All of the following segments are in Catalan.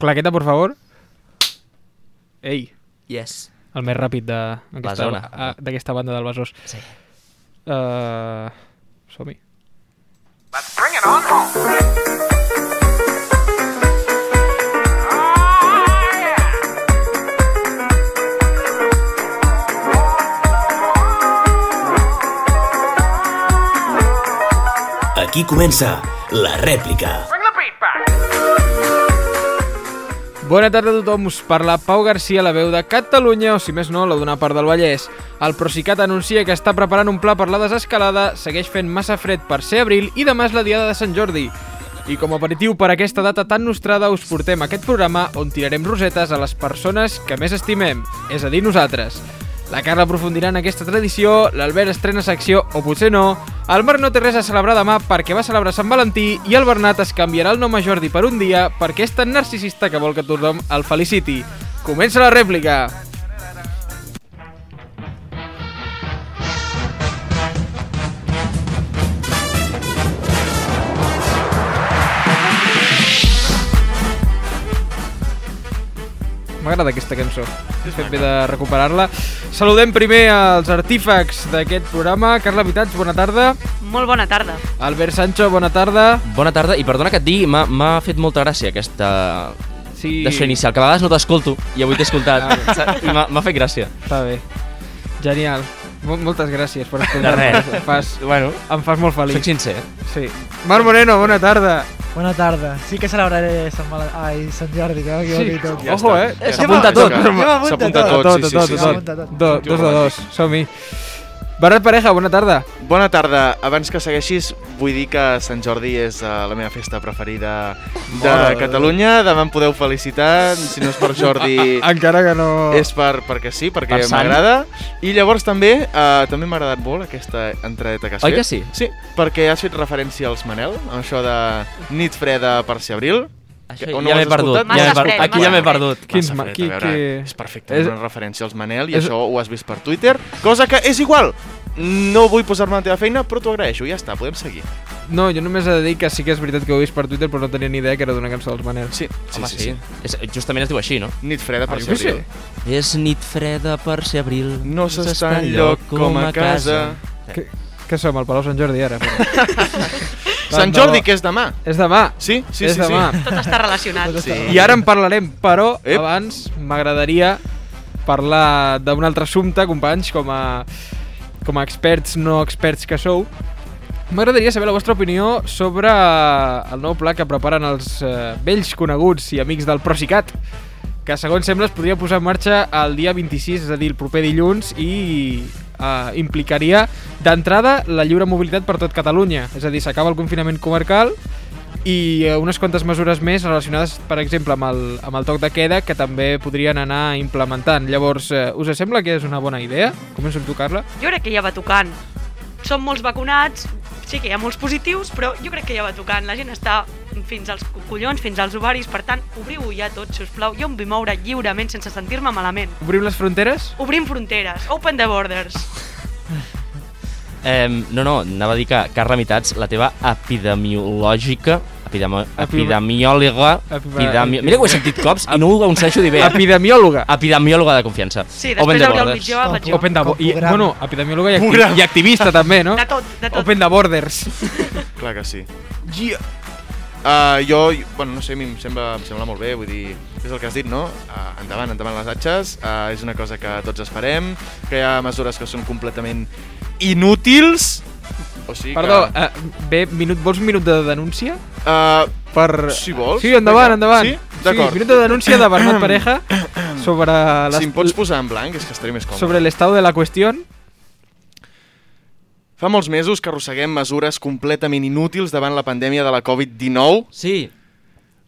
Claqueta, por favor. Ei, Yes. el més ràpid de- d'aquesta zona. ah, d'aquesta banda del Besòs. Sí. Uh, Som-hi. Let's bring it on home. Aquí comença la rèplica. Bona tarda a tothom, us parla Pau Garcia, la veu de Catalunya, o si més no, la d'una part del Vallès. El Procicat anuncia que està preparant un pla per la desescalada, segueix fent massa fred per ser abril i demà és la diada de Sant Jordi. I com a aperitiu per aquesta data tan nostrada us portem aquest programa on tirarem rosetes a les persones que més estimem, és a dir, nosaltres. La Carla aprofundirà en aquesta tradició, l'Albert estrena secció, o potser no, el Marc no té res a celebrar demà perquè va celebrar Sant Valentí i el Bernat es canviarà el nom a Jordi per un dia perquè és tan narcisista que vol que tothom el feliciti. Comença la rèplica! M'agrada aquesta cançó. He fet bé de recuperar-la. Saludem primer als artífecs d'aquest programa. Carla Vitats, bona tarda. Molt bona tarda. Albert Sancho, bona tarda. Bona tarda, i perdona que et digui, m'ha- m'ha fet molta gràcia aquesta... Sí, D'això inicial, que a vegades no t'escolto, i avui t'he escoltat, saps? i m'ha m'ha fet gràcia. Està bé. Genial. Mol moltes gràcies per De escoltar res. Em fas, Bueno, em fas molt feliç. soc sincer. Sí. Marc Moreno, bona tarda. Bona tarda. Sí que celebraré Sant, Val... Ai, Sant Jordi, que m'equivoqui Sí. tot. Ja Ojo, eh? Ja S'apunta tot. S'apunta tot. tot, sí, sí, tot, sí, tot. sí. tot. Som-hi. Bernat Pareja, bona tarda. Bona tarda. Abans que segueixis, vull dir que Sant Jordi és uh, la meva festa preferida de de Catalunya. Demà em podeu felicitar. Si no és per Jordi, Encara que no... és per, perquè sí, perquè Per m'agrada. I llavors també uh, també m'ha agradat molt aquesta entradeta que has Oi fet. que sí? Sí, perquè has fet referència als Manel, amb això de nit freda per ser abril. Això Que- o no ja m'he perdut. Ja m'he Massa perdut. fred, Aquí ja m'he perdut. Quins ma- qui- veure, qui- És perfecte, és- una referència als Manel i és- això ho has vist per Twitter, cosa que és igual. No vull posar-me a la teva feina, però t'ho agraeixo, ja està, podem seguir. No, jo només he de dir que sí que és veritat que ho he vist per Twitter, però no tenia ni idea que era d'una cançó dels Manel. Sí, sí, Home, sí, sí. sí. És, justament es diu així, no? Nit freda per Ah, ser abril. És nit freda per ser abril. No s'està enlloc com a casa. Que, que som, al Palau Sant Jordi, ara? Però... Sant Jordi, que és demà. És demà. Sí, sí, és sí. demà. Tot està relacionat. Sí. I ara en parlarem, però Ep. abans m'agradaria parlar d'un altre assumpte, companys, com a, com a experts no experts que sou. M'agradaria saber la vostra opinió sobre el nou pla que preparen els eh, vells coneguts i amics del Procicat, que segons sembla es podria posar en marxa el dia 26, és a dir, el proper dilluns, i eh, implicaria d'entrada la lliure mobilitat per tot Catalunya. És a dir, s'acaba el confinament comarcal i eh, unes quantes mesures més relacionades, per exemple, amb el, amb el toc de queda que també podrien anar implementant. Llavors, eh, us sembla que és una bona idea? Començo amb tu, Carla. Jo crec que ja va tocant. Som molts vacunats, sí que hi ha molts positius, però jo crec que ja va tocant. La gent està fins als collons, fins als ovaris, per tant, obriu ja tot, si us plau. Jo em vull moure lliurement sense sentir-me malament. Obrim les fronteres? Obrim fronteres, open the borders. Eh, no, no, anava a dir que, Carla Mitats, la teva epidemiològica, epidemi Epidemi- epidemiòloga, Epi- epidemi mira que ho he sentit cops i no ho aconsegueixo dir bé. Epidemiòloga. Epidemiòloga de confiança. Sí, Open després the hauria el borders. mitjà. Open the i, bueno, epidemiòloga i, acti i activista també, no? De tot, de tot. Open the borders. Clar que sí. Yeah. Uh, jo, bueno, no sé, a mi em sembla, em sembla molt bé, vull dir, és el que has dit, no? Uh, endavant, endavant les atxes, uh, és una cosa que tots esperem, que hi ha mesures que són completament inútils, o sigui Perdó, que... eh, bé, minut, vols un minut de denúncia? Uh, Per... Si vols. Sí, endavant, endavant. Sí? D'acord. minut de denúncia de Bernat Pareja sobre les, si em pots posar en blanc, és que estaré més còmode. sobre el estado de la cuestión. Fa molts mesos que arrosseguem mesures completament inútils davant la pandèmia de la Covid-19, Sí,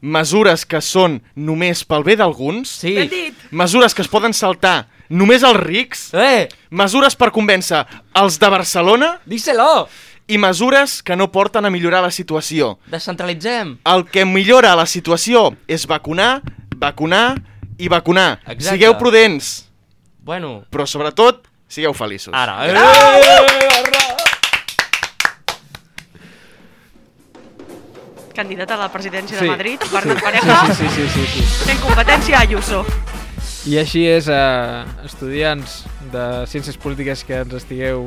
mesures que són només pel bé d'alguns, sí. Mesures que es poden saltar només els rics, Eh, mesures per convèncer els de Barcelona díselo! i mesures que no porten a millorar la situació. Descentralitzem. El que millora la situació és vacunar, vacunar i vacunar. Exacte. Sigueu prudents, Bueno, però sobretot sigueu feliços. ara. Eh! Candidat a la presidència Sí. de Madrid, Bernat Pareja, Sí, sí, sí, sí, sí. fent competència a Ayuso. I així és, eh, estudiants de Ciències Polítiques que ens estigueu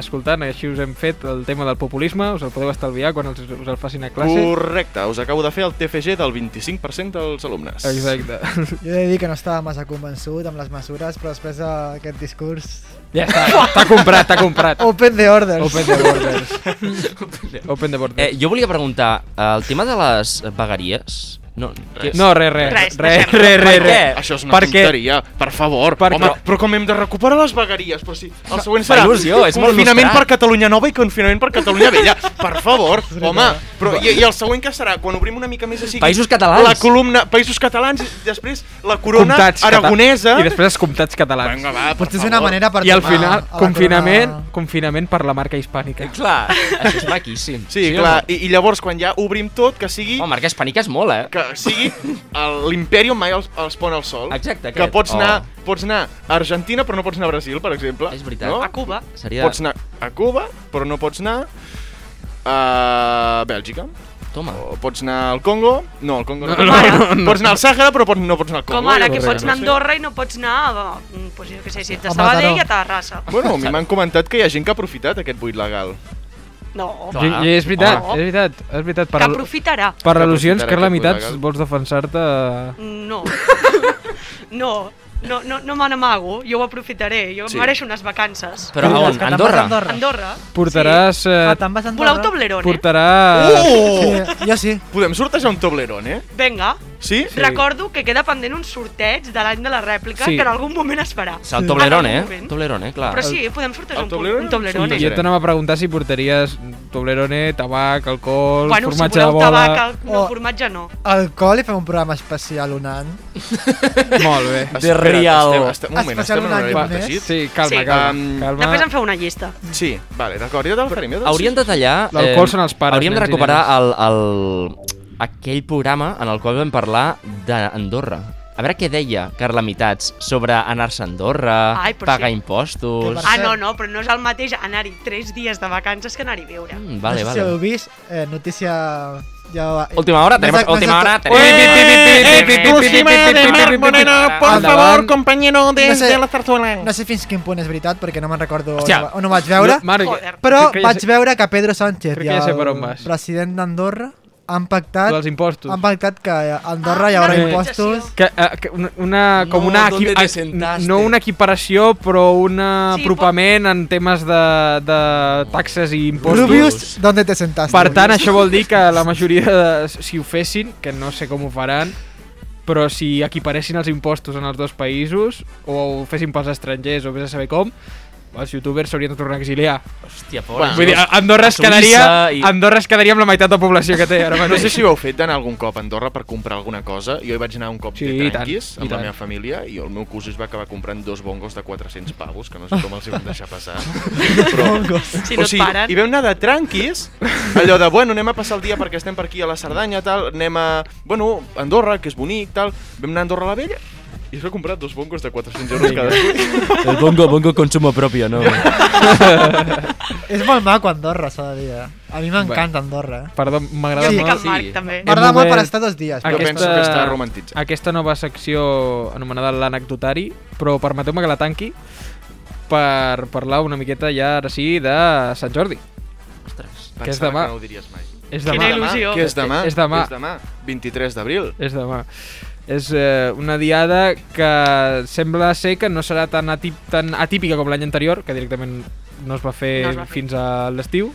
escoltant, així us hem fet el tema del populisme, us el podeu estalviar quan els, us el facin a classe. Correcte, us acabo de fer el TFG del 25% dels alumnes. Exacte. Jo he de dir que no estava massa convençut amb les mesures, però després d'aquest discurs... Ja està, t'ha comprat, t'ha comprat. Open the orders. Open the borders. Open the borders. Eh, jo volia preguntar, el tema de les vegueries... No, que... no, res, res. Res, Res, res, res, Per res. què? Això és una Perquè- tonteria, per favor. Per- Home, però- però com hem de recuperar les vegueries? Però si el següent serà il·lusió, és molt confinament per Catalunya Nova i confinament per Catalunya Vella. Per favor, home. Però, i, I el següent que serà? Quan obrim una mica més així... Països catalans. La columna Països Catalans i després la corona Comtats cata- aragonesa. I després els comtats catalans. Vinga, va, per Potser és favor. una manera per I al final, confinament, corona- confinament per la marca hispànica. Clar, això és maquíssim. Sí, o clar. no? I, I llavors, quan ja obrim tot, que sigui... Home, marca hispànica és molt, eh? que sigui el- l'imperi on mai els, els pon el sol. Exacte, Que aquest. pots anar, Oh. pots anar a Argentina però no pots anar a Brasil, per exemple. És veritat. No? A Cuba. Seria... Pots anar a Cuba, però no pots anar a Bèlgica. Toma. O pots anar al Congo. No, al Congo no. No, pots no, anar. no. Pots anar al Sàhara, però pots, no pots anar al Congo. Com ara, que pots anar a. Andorra i no pots anar a, mm, pues jo què sé, si ets de A Sabadell i a Terrassa. Bueno, a mi m'han comentat que hi ha gent que ha aprofitat aquest buit legal. No. I, I és veritat, Home. és veritat, és veritat. Per, que aprofitarà. per Que al·lusions, Carla Mitats, legal. vols defensar-te... No. no. No, no, no me n'amago, jo ho aprofitaré, jo Sí. mereixo unes vacances. Però a on? Andorra? Andorra. Andorra. Portaràs... Sí. Eh, Ah, te'n vas a Voleu Andorra? Toblerone? portarà... Oh! Sí, jo sí. Podem sortejar un Toblerone, eh? Vinga. Sí? Sí. Recordo que queda pendent un sorteig de l'any de la rèplica Sí. que en algun moment es farà. És el Sí. Toblerone, eh? Toblerone, clar. Però sí, podem sortejar El un, Toblerone? un Toblerone. I jo t'anava a preguntar si portaries Toblerone, tabac, alcohol, Bueno, si formatge de voleu bola... tabac, al- no, Oh. formatge no. Alcohol i fem un programa especial un any. Molt bé. Espera't, real. Estem, estem, un moment, Especial estem en un any més. protegit. Sí, calma, Sí. calma. Um, calma. Després em feu una llista. Sí, vale, d'acord, ja te'l te'l- Hauríem de tallar... L'alcohol són els pares, Hauríem de recuperar el, el, aquell programa en el qual vam parlar d'Andorra. A veure què deia Carla Mitats sobre anar-se a Andorra, Ai, pagar sí. impostos... Ah, no, no, però no és el mateix anar-hi 3 dies de vacances que anar-hi a viure. Mm, vale, no sé si heu vale. vist, eh, notícia... Ja, Última hora, no tenemos de- no és de- última hora, de Marc Moreno, por favor, compañero desde sé. la zarzuela. No sé fins quin punt és veritat, perquè no me'n recordo Hòstia. on ho vaig veure, Marc, però vaig veure que Pedro Sánchez ja el president d'Andorra han pactat, dels impostos. han pactat que a Andorra Ah, hi haurà una impostos. Que, eh, que una, una, com No, una ¿dónde equi- no una equiparació però un Sí, apropament en temes de, de taxes i impostos Rubius, ¿dónde te sentaste? per tant això vol dir que la majoria de, si ho fessin, que no sé com ho faran però si equiparessin els impostos en els dos països o ho fessin pels estrangers o vés a saber com els youtubers s'haurien de tornar a exiliar Hòstia, Bueno, pobres. Vull dir, Andorra es, quedaria, i- Andorra es quedaria amb la meitat de població que té ara No mateix. sé si ho heu fet d'anar algun cop a Andorra per comprar alguna cosa. Jo hi vaig anar un cop Sí, de tant, tranquis i amb la tant. meva família i el meu cosí es va acabar comprant dos bongos de 400 pavos, que no sé com els hi van deixar passar. Però, Si no et paren. I vam anar de tranquis, allò de, bueno, anem a passar el dia perquè estem per aquí a la Cerdanya, tal, anem a, bueno, Andorra, que és bonic, tal. Vam anar a Andorra la Vella i es va comprar dos bongos de 400 euros cadascun. El bongo, bongo consumo propio, no? És molt maco Andorra, s'ha de dir. eh? A mi m'encanta Andorra. eh? Perdó, m'agrada Jo Sí, estic molt. amb Marc, sí. també. M'agrada molt per obert estar dos dies. Jo penso que està romantitzat. Aquesta nova secció anomenada l'anecdotari, però permeteu-me que la tanqui per parlar una miqueta ja ara sí de Sant Jordi. Ostres. Que és Pensava demà. que no ho diries mai. És Quina demà. il·lusió. Què és demà? És demà. És demà, 23 d'abril. És demà. És eh, una diada que sembla ser que no serà tan, atip, tan atípica com l'any anterior, que directament no es va fer, No es va fer. fins a l'estiu.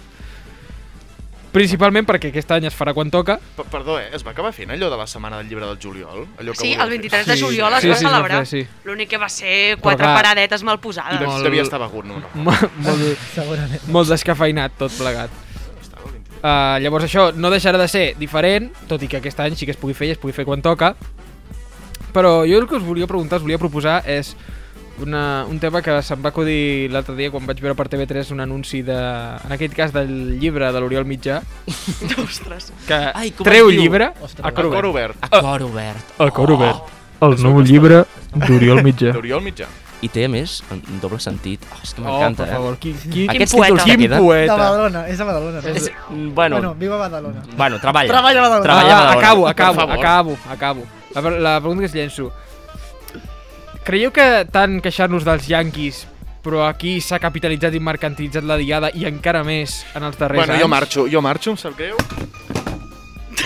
Principalment perquè aquest any es farà quan toca. P Perdó, eh? Es va acabar fent allò de la setmana del llibre del juliol? Allò que Sí, el fer? 23 de Sí, juliol es sí, va sí, es va celebrar. fer, sí. L'únic que va ser quatre clar, paradetes mal I posades. doncs Molt- devia estar begut, no? no. Mo- molt, molt descafeinat tot plegat. Estava el 23. Uh, llavors això no deixarà de ser diferent, tot i que aquest any sí que es pugui fer i es pugui fer quan toca. Però jo el que us volia preguntar, us volia proposar és una, un tema que se'm va acudir l'altre dia quan vaig veure per TV3 un anunci de, en aquest cas del llibre de l'Oriol Mitjà, Ostres. que Ai, com treu llibre Ostres, a cor obert. obert. A cor obert. El cor obert. Oh. El nou llibre d'Oriol Mitjà. D'Oriol Mitjà. i té, a més, en doble sentit. Oh, és que Oh, m'encanta, per favor, eh? quin, quin, Aquests poeta. títols que quin queden... De poeta. Badalona, és de Badalona. no? És, bueno, Bueno, viva Badalona. bueno, treballa. Treballa a Badalona. Treballa a Ah, Badalona. acabo, Per acabo, favor. acabo, acabo. La, la pregunta que es llenço. Creieu que tant queixar-nos dels Yankees però aquí s'ha capitalitzat i mercantilitzat la diada i encara més en els darrers Bueno, anys? jo marxo, jo marxo, em sap greu.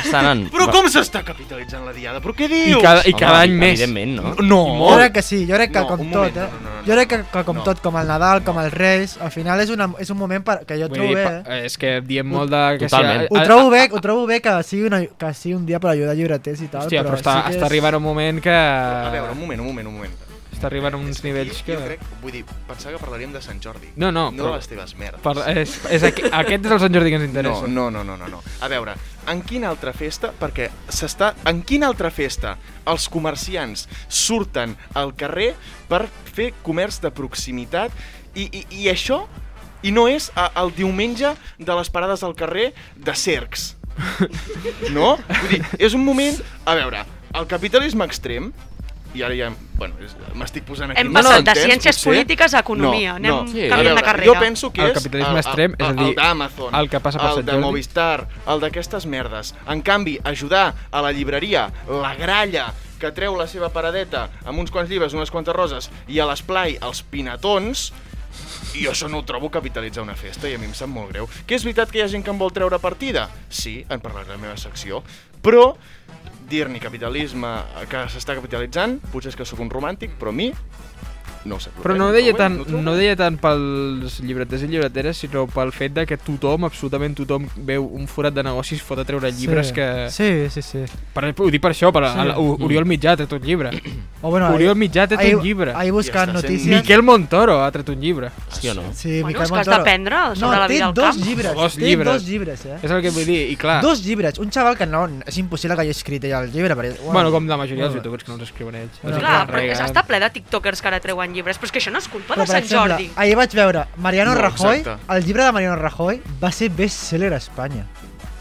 Estan en... Però com s'està capitalitzant la diada? Però què I dius? cada, i Home, cada any més. Evidentment, no? No, Jo crec que sí, jo crec que No, com un tot, moment, eh? no, no, no, no. Jo crec que, que com No. tot, com el Nadal, com els Reis, al final és, una, és un moment per, que jo Vull trobo dir, bé, eh? és que diem molt de... Que Totalment. Ho trobo bé, ho trobo bé que sigui, una, que sigui un dia per ajudar llibreters i tal, Hòstia, però, està, sí que està és- arribant un moment que... A veure, un moment, un moment, un moment. Està arribant a uns nivells jo, que... Jo crec, vull dir, pensava que parlaríem de Sant Jordi. No, no, No però- les teves merdes. Per, és, és aqu aquest és el Sant Jordi que ens interessa. No, no, no, no, no, no. A veure, en quina altra festa, perquè s'està... En quina altra festa els comerciants surten al carrer per fer comerç de proximitat i, i, i això i no és a, el diumenge de les parades al carrer de cercs. No? Vull dir, és un moment... A veure, el capitalisme extrem i ara ja, bueno, m'estic posant aquí... Hem molt passat de intens, ciències potser. polítiques a economia. No, Anem no. Sí. A canviant veure, de carrera. Jo penso que El és capitalisme el, extrem, és a el, dir, el d'Amazon, el que passa per el de Jordi. Movistar, el d'aquestes merdes. En canvi, ajudar a la llibreria, la gralla, que treu la seva paradeta amb uns quants llibres, unes quantes roses, i a l'esplai els pinatons, i jo això no ho trobo capitalitzar una festa i a mi em sap molt greu. Que és veritat que hi ha gent que en vol treure partida? Sí, en parlaré a la meva secció, però dir-ne capitalisme que s'està capitalitzant, potser és que sóc un romàntic, però a mi no sé. Però no ho deia tant, no ho deia tant pels llibreters i llibreteres, sinó pel fet de que tothom, absolutament tothom, veu un forat de negocis fot a treure llibres sí. que... Sí, sí, sí. Per, ho dic per això, per, Sí. sí. el, Oriol Mitjà tret un llibre. O bueno, Oriol Mitjà ahir, un llibre. ahir buscant notícies... Miquel Montoro ha tret un llibre. Sí o no? Sí, Bueno, Miquel és que has Montoro. d'aprendre sobre no, la vida té al dos camp. llibres, Dos té llibres. dos llibres, eh? És el que vull dir, i clar... Dos llibres, un xaval que no, és impossible que hagi escrit ell el llibre. Perquè, Bueno, com la majoria dels youtubers que no els escriuen ells. Clar, però està ple de tiktokers que ara treuen llibres, però és que això no és culpa Però, de Sant exemple, Jordi. ahir vaig veure Mariano No, Rajoy, exacte. el llibre de Mariano Rajoy va ser best-seller a Espanya.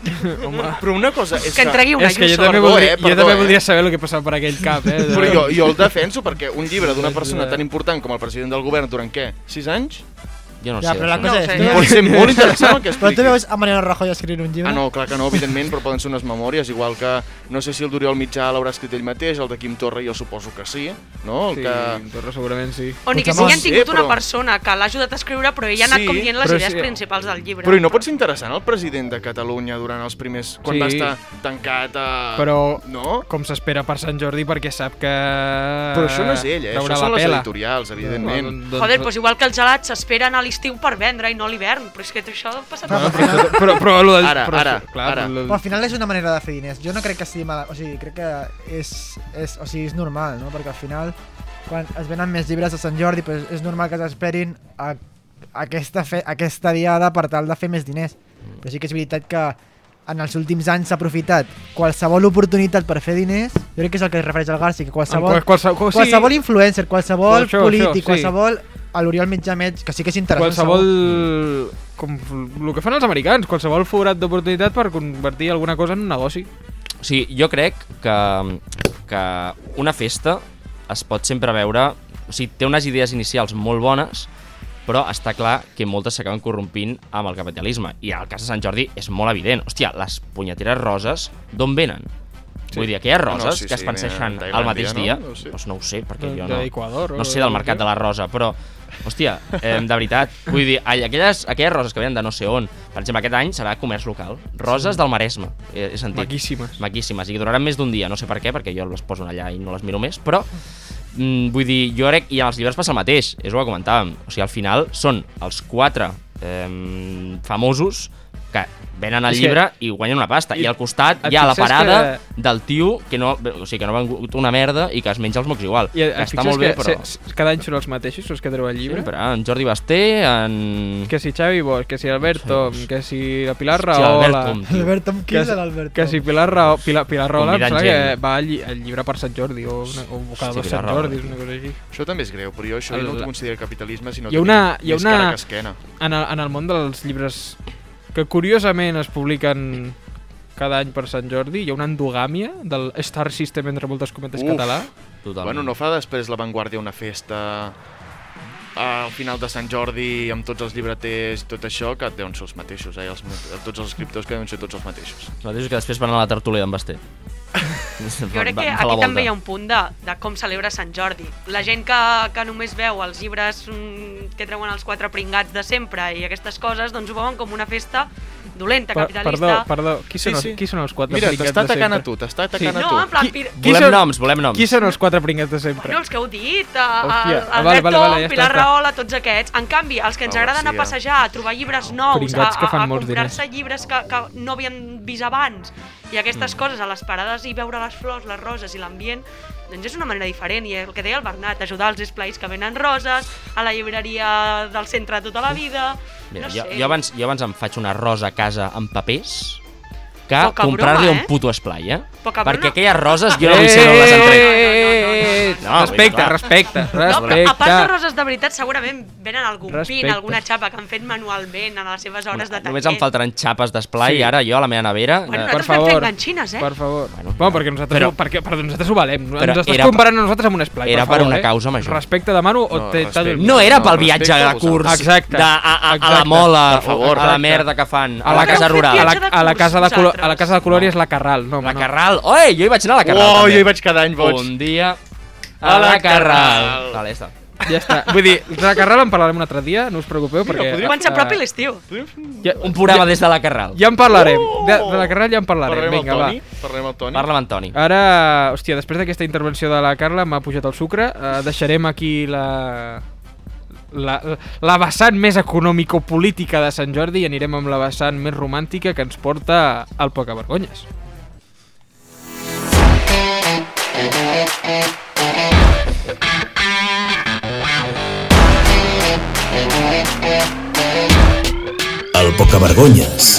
Home, Però una cosa és Que entregui una és que jo també, Perdó, voldria, eh, jo perdó, també eh. voldria saber el que passava per aquell cap, eh? Però jo, jo el defenso perquè un llibre d'una persona tan important com el president del govern durant què? 6 anys? Jo no ja, sé. però la cosa No és... Pot ser molt interessant el que Però tu expliqui. veus a Mariano Rajoy escriure un llibre? Ah, no, clar que no, evidentment, però poden ser unes memòries, igual que no sé si el d'Oriol Mitjà l'haurà escrit ell mateix, el de Quim Torra jo suposo que sí, no? El Sí, que... Torra segurament sí. O ni que sigui han tingut Sí, una però- persona que l'ha ajudat a escriure, però ell ha anat Sí, com dient les però idees sí. principals del llibre. Però i no pot ser interessant el president de Catalunya durant els primers... quan Sí. va estar tancat a... Però No? com s'espera per Sant Jordi perquè sap que... Però això no és ell, eh? Això són les editorials, evidentment. Doncs- Joder, doncs igual que els gelats s'esperen a l'estiu per vendre i no a l'hivern, però és que això passa Clar, tot. però- Però, però, però, lo del, Ara, però, ara, clar, ara. Lo, Però al final és una manera de fer diners. Jo no crec que sigui mal... O sigui, crec que és, és, o sigui, és normal, no? Perquè al final, quan es venen més llibres de Sant Jordi, pues és normal que s'esperin a, a aquesta, fe, aquesta diada per tal de fer més diners. Però sí que és veritat que en els últims anys s'ha aprofitat qualsevol oportunitat per fer diners, jo crec que és el que es refereix al Garci, que qualsevol, Qual- qualsevol- qual- sí. qualsevol influencer, qualsevol Això, polític, això, sí. qualsevol a l'Oriol Mitjamet, que sí que és interessant. segur. qualsevol... Com el que fan els americans, qualsevol forat d'oportunitat per convertir alguna cosa en un negoci. O sigui, jo crec que, que una festa es pot sempre veure... O sigui, té unes idees inicials molt bones, però està clar que moltes s'acaben corrompint amb el capitalisme. I el cas de Sant Jordi és molt evident. Hòstia, les punyeteres roses, d'on venen? Sí. Vull dir, aquelles No, no, roses sí, que es sí, panseixen al mateix dia, no? No sé. doncs no ho sé, perquè jo no, d'Equador, o no sé del mercat de la rosa, però, hòstia, eh, de veritat, vull dir, aquelles, aquelles roses que venen de no sé on, per exemple, aquest any serà comerç local, roses del Maresme, he, he sentit. Maquíssimes. Maquíssimes, i que duraran més d'un dia, no sé per què, perquè jo les poso allà i no les miro més, però mm, vull dir, jo crec, i amb els llibres passa el mateix, és el que comentàvem, o sigui, al final són els quatre eh, famosos que venen que- llibre i guanyen una pasta. I I, al costat hi ha la parada del tio que no, o sigui, que no ha vengut una merda i que es menja els mocs igual. I que està molt bé, que però... se, cada any són els mateixos, els que treu el llibre? Sempre, en Jordi Basté, en... Que si Xavi Bosch, que si Alberto, Sí. que si la Pilar Rahola... Albert Tom, tio. Albert Tom, qui Que és si- l'Albert Que si Pilar, Raho, Pilar, Pilar Rahola, em sembla que va al, lli- al llibre per Sant Jordi o, una, o cada Hòstia, dos Pilar Sant Rahola, tio. una cosa així. Això també és greu, però jo això El- no ho considero capitalisme, sinó Hi ha que una- hi ha més una- cara que esquena. En el, en el món dels llibres que curiosament es publiquen cada any per Sant Jordi, hi ha una endogàmia del Star System entre moltes cometes Uf. català. Totalment. Bueno, no fa després La Vanguardia una festa al final de Sant Jordi amb tots els llibreters i tot això que deuen ser els mateixos, eh? Els, tots els escriptors que deuen ser tots els mateixos. Els mateixos que després van a la tertúlia d'en Basté. Jo crec que aquí també hi ha un punt de, de com celebra Sant Jordi. La gent que, que només veu els llibres mm, que treuen els quatre pringats de sempre i aquestes coses, doncs ho veuen com una festa dolenta, Per, capitalista. perdó, perdó. Qui són, Sí, els, sí. qui són els quatre Mira, pringats t'està de atacant a sempre? tu, t'està atacant No, a en tu. plan, Qui- qui Volem són- noms, volem noms. Qui són els quatre pringats de sempre? No, els que heu dit, a, a, Hòstia, a ah, vale, Alberto, vale, vale, ja Pilar està. Rahola, tots aquests. En canvi, els que ens Ah, agrada sí, anar a ja. passejar, a trobar llibres nous, a, Pringats a, a molts comprar-se llibres que, que no havien vist abans i aquestes coses, a les parades i veure les flors, les roses i l'ambient, doncs és una manera diferent. I el que deia el Bernat, ajudar els esplais que venen roses, a la llibreria del centre tota la vida... Mira, no jo, sé. jo, abans, jo abans em faig una rosa a casa amb papers que comprar-li broma, un eh? puto esplai, eh? Poca Perquè broma. aquelles roses jo no vull ser on les entrego. Eh, No, vull dir, respecte, clar. respecte, No, a part de respecte. roses de veritat, segurament venen algun Respecte. pin, alguna xapa que han fet manualment en les seves hores de taquet. Només em faltaran xapes d'esplai Sí. i ara jo a la meva nevera... Bueno, eh, Per favor, enganxines, eh? per favor. Bueno, Bueno, perquè nosaltres, però- ho, perquè, perdó, nosaltres ho valem. però Ens estàs era comparant a nosaltres amb un esplai, era per per favor, una eh? causa major. Respecte demano o No, te, t'ha respecte. no era No, pel viatge de respecte, curs Exacte. de, a, a, a la mola, Per favor. a la merda que fan, a la casa rural. a la, a la casa de Colo, vosaltres? A la casa de Colòria és la Carral. No, La no. Carral. Oi, jo hi vaig anar a la Carral. Oh, també. jo hi vaig cada any, boig. Un dia A a la la Carral. Carral. Vale, ja està. Ja està. Vull dir, de la Carral en parlarem un altre dia, no us preocupeu, perquè... podríem- Quan s'apropi l'estiu. Ja, Un programa des de la Carral. ja en parlarem. Oh! De, de la Carral ja en parlarem. Parlarem Vinga, amb va. Toni? Parlarem amb Toni? Parla amb Antoni. Ara, hòstia, després d'aquesta intervenció de la Carla m'ha pujat el sucre. Uh, deixarem aquí la, la, la vessant més econòmico-política de Sant Jordi i anirem amb la vessant més romàntica que ens porta al Pocavergonyes. El Pocavergonyes.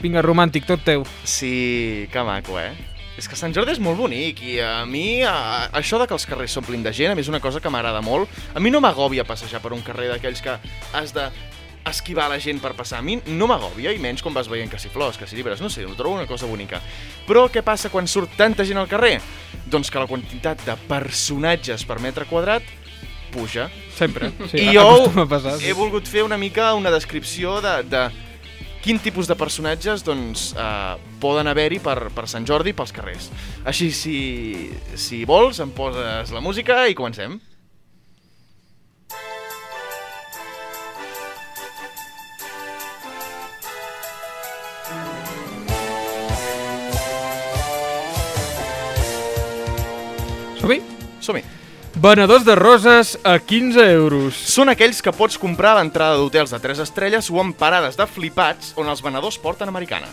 Vinga, romàntic, tot teu. Sí, que maco, eh? És que Sant Jordi és molt bonic i a mi a, això de que els carrers s'omplin de gent a mi és una cosa que m'agrada molt. A mi no m'agòbia passejar per un carrer d'aquells que has de esquivar la gent per passar. A mi no m'agòbia, i menys quan vas veient que si flors, que si llibres, no sé, ho trobo una cosa bonica. Però què passa quan surt tanta gent al carrer? Doncs que la quantitat de personatges per metre quadrat puja. Sempre. Sí, I jo he volgut fer una mica una descripció de, de quin tipus de personatges doncs, eh, poden haver-hi per, per Sant Jordi pels carrers. Així, si, si vols, em poses la música i comencem. Som-hi? Som-hi. Venedors de roses a 15 euros. Són aquells que pots comprar a l'entrada d'hotels de 3 estrelles o en parades de flipats on els venedors porten americana.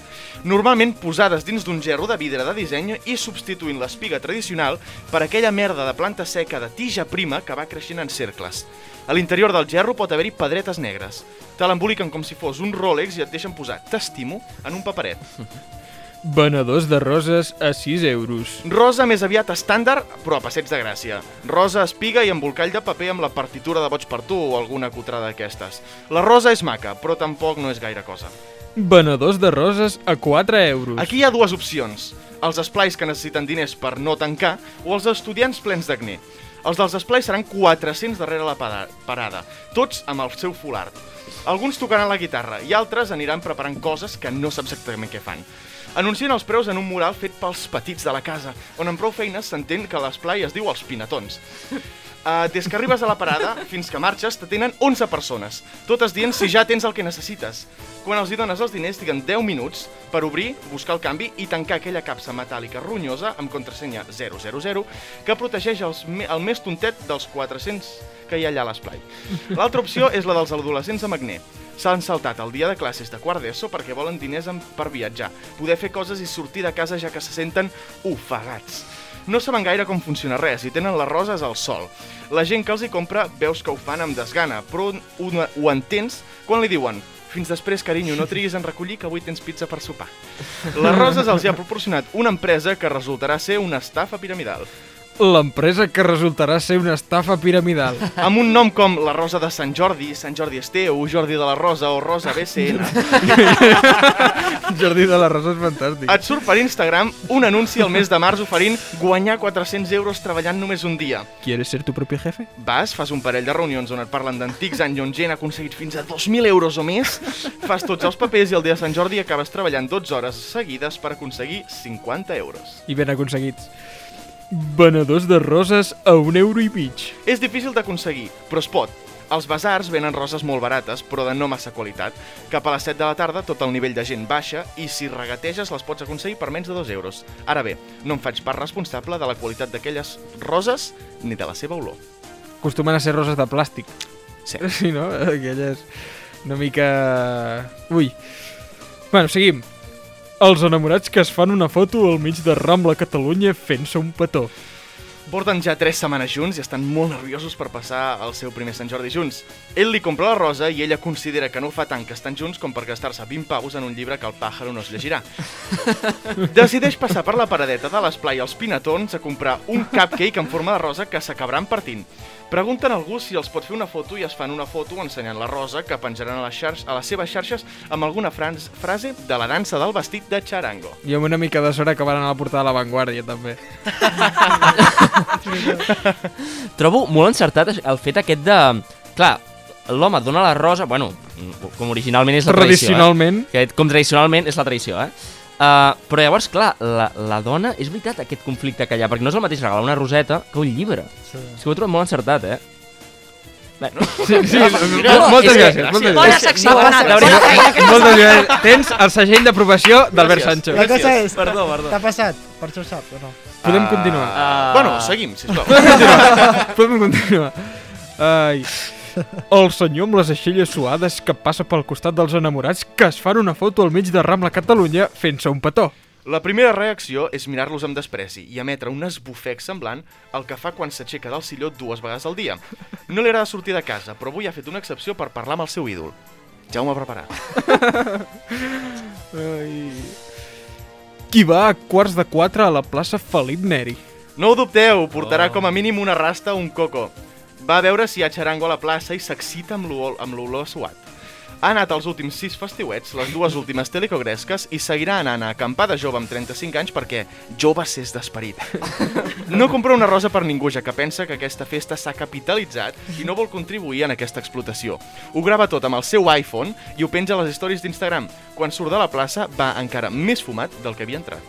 Normalment posades dins d'un gerro de vidre de disseny i substituint l'espiga tradicional per aquella merda de planta seca de tija prima que va creixent en cercles. A l'interior del gerro pot haver-hi pedretes negres. Te l'emboliquen com si fos un Rolex i et deixen posar t'estimo en un paperet. Venedors de roses a 6 euros. Rosa més aviat estàndard, però a passeig de gràcia. Rosa, espiga i embolcall de paper amb la partitura de Boig per tu o alguna cutrada d'aquestes. La rosa és maca, però tampoc no és gaire cosa. Venedors de roses a 4 euros. Aquí hi ha dues opcions. Els esplais que necessiten diners per no tancar o els estudiants plens d'acné. Els dels esplais seran 400 darrere la parada, tots amb el seu full art. Alguns tocaran la guitarra i altres aniran preparant coses que no saps exactament què fan. Anuncien els preus en un mural fet pels petits de la casa, on amb prou feines s'entén que l'esplai es diu els pinatons. Uh, des que arribes a la parada fins que marxes t'atenen 11 persones, totes dient si ja tens el que necessites. Quan els hi dones els diners triguen 10 minuts per obrir, buscar el canvi i tancar aquella capsa metàl·lica ronyosa amb contrasenya 000 que protegeix els el més tontet dels 400 que hi ha allà a l'esplai. L'altra opció és la dels adolescents amb acné. S'han saltat el dia de classes de quart d'ESO perquè volen diners per viatjar, poder fer coses i sortir de casa ja que se senten ofegats. No saben gaire com funciona res i tenen les roses al sol. La gent que els hi compra veus que ho fan amb desgana, però ho, ho entens quan li diuen fins després, carinyo, no triguis en recollir que avui tens pizza per sopar. Les roses els hi ha proporcionat una empresa que resultarà ser una estafa piramidal. L'empresa que resultarà ser una estafa piramidal. Amb un nom com la Rosa de Sant Jordi, Sant Jordi Esteu, Jordi de la Rosa o Rosa BCN, Jordi de la Rosa és fantàstic. et surt per Instagram un anunci al mes de març oferint guanyar 400 euros treballant només un dia. ¿Quieres ser tu propio jefe? Vas, fas un parell de reunions on et parlen d'antics anys on gent ha aconseguit fins a 2.000 euros o més, fas tots els papers i el dia de Sant Jordi acabes treballant 12 hores seguides per aconseguir 50 euros. I ben aconseguits. Venedors de roses a un euro i mig. És difícil d'aconseguir, però es pot. Els basars venen roses molt barates, però de no massa qualitat. Cap a les 7 de la tarda tot el nivell de gent baixa i si regateges les pots aconseguir per menys de 2 euros. Ara bé, no em faig part responsable de la qualitat d'aquelles roses ni de la seva olor. Acostumen a ser roses de plàstic. Sí. Sí, no? Aquelles una mica... Ui. Bueno, seguim. Els enamorats que es fan una foto al mig de Rambla Catalunya fent-se un petó. Porten ja 3 setmanes junts i estan molt nerviosos per passar el seu primer Sant Jordi junts. Ell li compra la rosa i ella considera que no fa tant que estan junts com per gastar-se 20 pavos en un llibre que el pàjaro no es llegirà. Decideix passar per la paradeta de l'esplai als Pinatons a comprar un cupcake en forma de rosa que s'acabaran partint. Pregunten a algú si els pot fer una foto i es fan una foto ensenyant la rosa que penjaran a les, xarx a les seves xarxes amb alguna frans frase de la dansa del vestit de charango. I amb una mica de sort acabaran a la portada de la Vanguardia, també. Trobo molt encertat el fet aquest de... Clar, l'home dona la rosa... Bueno, com originalment és la tradició, Tradicionalment, eh? Que, com tradicionalment és la tradició, eh? Uh, però llavors, clar, la, la dona... És veritat aquest conflicte que hi ha, perquè no és el mateix regalar una roseta que un llibre. Sí. És que ho he trobat molt encertat, eh? Bé, no? Sí, sí, No, no, moltes que- gràcies. Moltes Bona gràcies. secció, Bona Moltes gràcies. Tens el segell d'aprovació d'Albert. Sancho. La cosa és, Perdó, perdó. t'ha passat? Per això ho saps o no? Podem continuar. Ah. Bueno, seguim, sisplau. Podem continuar. Ai. El senyor amb les aixelles suades que passa pel costat dels enamorats que es fan una foto al mig de Rambla Catalunya fent-se un petó. La primera reacció és mirar-los amb despreci i emetre un esbufec semblant al que fa quan s'aixeca del silló dues vegades al dia. No li agrada sortir de casa, però avui ha fet una excepció per parlar amb el seu ídol. Ja ho ha preparat. Ai. Qui va a quarts de quatre a la plaça Felip Neri? No ho dubteu, portarà com a mínim una rasta o un coco. Va veure si hi ha xarango a la plaça i s'excita amb l'olor amb l'olor a suat. Ha anat als últims sis festiuets, les dues últimes telecogresques i seguirà anant a acampar de jove amb 35 anys perquè jove s'és d'esperit. No compra una rosa per ningú, ja que pensa que aquesta festa s'ha capitalitzat i no vol contribuir en aquesta explotació. Ho grava tot amb el seu iPhone i ho penja a les stories d'Instagram. Quan surt de la plaça va encara més fumat del que havia entrat.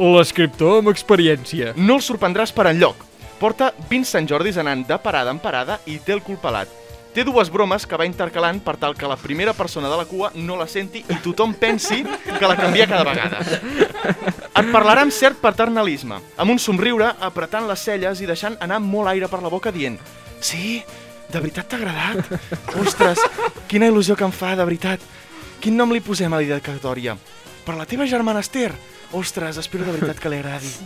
L'escriptor amb experiència. No el sorprendràs per enlloc. Porta 20 Sant Jordis anant de parada en parada i té el cul pelat. Té dues bromes que va intercalant per tal que la primera persona de la cua no la senti i tothom pensi que la canvia cada vegada. Et parlarà amb cert paternalisme, amb un somriure, apretant les celles i deixant anar molt aire per la boca dient Sí, de veritat t'ha agradat? Ostres, quina il·lusió que em fa, de veritat. Quin nom li posem a la dedicatòria? Per la teva germana Esther? Ostres, espero de veritat que li agradi.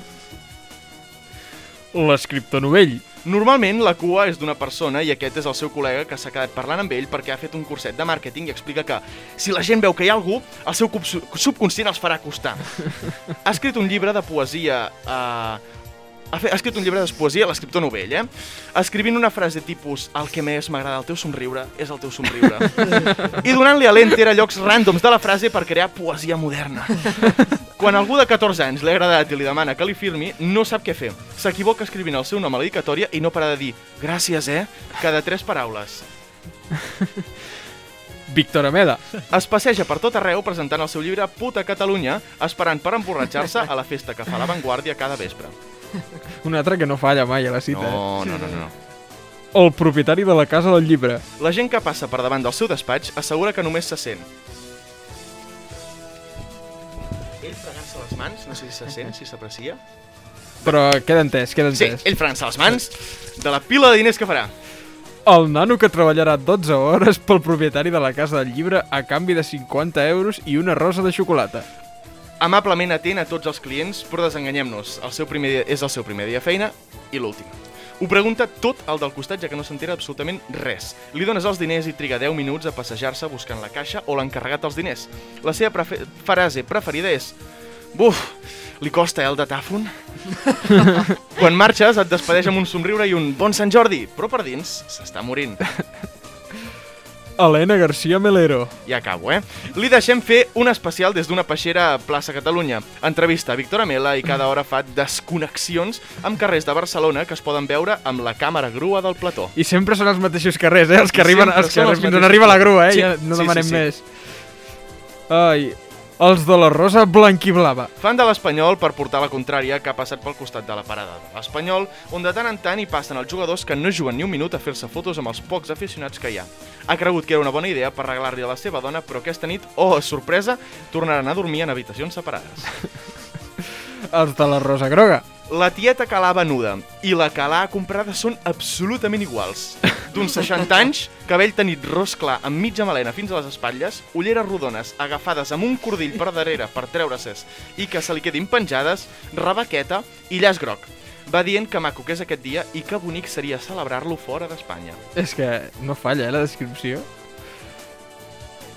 L'escriptor novell. Normalment la cua és d'una persona i aquest és el seu col·lega que s'ha quedat parlant amb ell perquè ha fet un curset de màrqueting i explica que si la gent veu que hi ha algú, el seu subconscient els farà acostar. ha escrit un llibre de poesia... Eh, ha, fet, ha escrit un llibre de poesia, l'escriptor novell, eh? Escrivint una frase tipus el que més m'agrada del teu somriure és el teu somriure. I donant-li a l'enter a llocs ràndoms de la frase per crear poesia moderna. Quan algú de 14 anys l'ha agradat i li demana que li firmi, no sap què fer. S'equivoca escrivint el seu nom a la dedicatòria i no para de dir gràcies, eh? Cada tres paraules. Víctor Ameda. Es passeja per tot arreu presentant el seu llibre Puta Catalunya, esperant per emborratxar-se a la festa que fa l'avantguàrdia cada vespre. Un altre que no falla mai a la cita. eh? No, no, no, no. El propietari de la casa del llibre. La gent que passa per davant del seu despatx assegura que només se sent. Ell fregant-se les mans, no sé si se sent, si s'aprecia. Però queda entès, queda Sí, entès. ell fregant-se les mans de la pila de diners que farà. El nano que treballarà 12 hores pel propietari de la casa del llibre a canvi de 50 euros i una rosa de xocolata. Amablement atén a tots els clients, però desenganyem-nos. El seu primer dia és el seu primer dia feina i l'últim. Ho pregunta tot el del costat, ja que no s'entera absolutament res. Li dones els diners i triga 10 minuts a passejar-se buscant la caixa o l'encarregat dels diners. La seva prefe frase preferida és Buf, li costa, eh, el datàfon? Quan marxes et despedeix amb un somriure i un bon Sant Jordi, però per dins s'està morint. Helena García Melero. Ja acabo, eh? Li deixem fer un especial des d'una peixera a plaça Catalunya. Entrevista a Víctor Amela i cada hora fa desconnexions amb carrers de Barcelona que es poden veure amb la càmera grua del plató. I sempre són els mateixos carrers, eh? Els que I arriben, els que els fins on arriba la grua, eh? Sí, Ja no sí, demanem sí, sí. més. Ai, els de la rosa blanquiblava. Fan de l'Espanyol per portar la contrària que ha passat pel costat de la parada de l'Espanyol, on de tant en tant hi passen els jugadors que no juguen ni un minut a fer-se fotos amb els pocs aficionats que hi ha. Ha cregut que era una bona idea per regalar-li a la seva dona, però aquesta nit, oh, sorpresa, tornaran a dormir en habitacions separades. Els de la rosa groga. La tieta que l'ha venuda i la l'ha comprada són absolutament iguals. D'uns 60 anys, cabell tenit ros clar amb mitja melena fins a les espatlles, ulleres rodones agafades amb un cordill per darrere per treure-ses i que se li quedin penjades, rebaqueta i llaç groc. Va dient que maco que és aquest dia i que bonic seria celebrar-lo fora d'Espanya. És que no falla, eh, la descripció.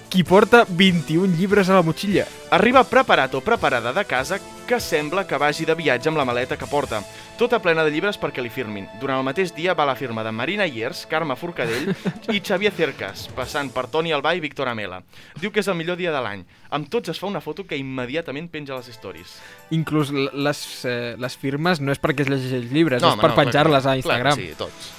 Qui porta 21 llibres a la motxilla. Arriba preparat o preparada de casa que sembla que vagi de viatge amb la maleta que porta, tota plena de llibres perquè li firmin. Durant el mateix dia va la firma de Marina Iers, Carme Forcadell i Xavier Cercas, passant per Toni Albà i Víctor Amela. Diu que és el millor dia de l'any. Amb tots es fa una foto que immediatament penja a les stories. Inclús les, eh, les firmes no és perquè es llegeix llibres, No, és home, per no, penjar-les a Instagram. Clar, sí, tots.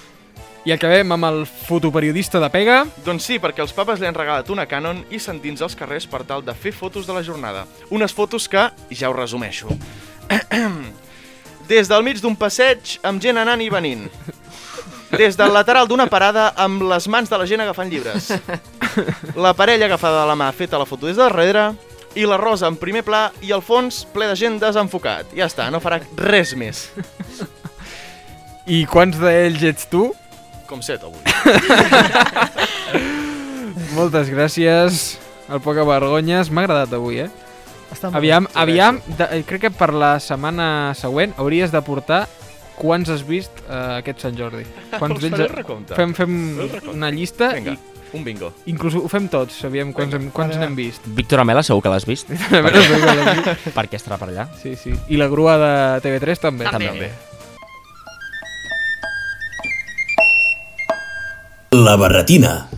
I acabem amb el fotoperiodista de Pega. Doncs sí, perquè els papes li han regalat una Canon i s'endins als carrers per tal de fer fotos de la jornada. Unes fotos que, ja ho resumeixo, des del mig d'un passeig amb gent anant i venint. Des del lateral d'una parada amb les mans de la gent agafant llibres. La parella agafada de la mà feta la foto des de darrere i la rosa en primer pla i al fons ple de gent desenfocat. Ja està, no farà res més. I quants d'ells ets tu? Com set avui. Moltes gràcies. El poca vergonyes. M'ha agradat avui, eh? Està Aviam, bé. aviam, de, eh, crec que per la setmana següent hauries de portar quants has vist uh, aquest Sant Jordi. Quants el recompte. Fem, fem una llista Vinga, i un bingo. inclús ho fem tots, sabíem quants, hem, quants n'hem vist. Víctor Amela segur que l'has vist, segur que vist. perquè estarà per allà. sí, sí. I la grua de TV3 també. També. També. La barretina.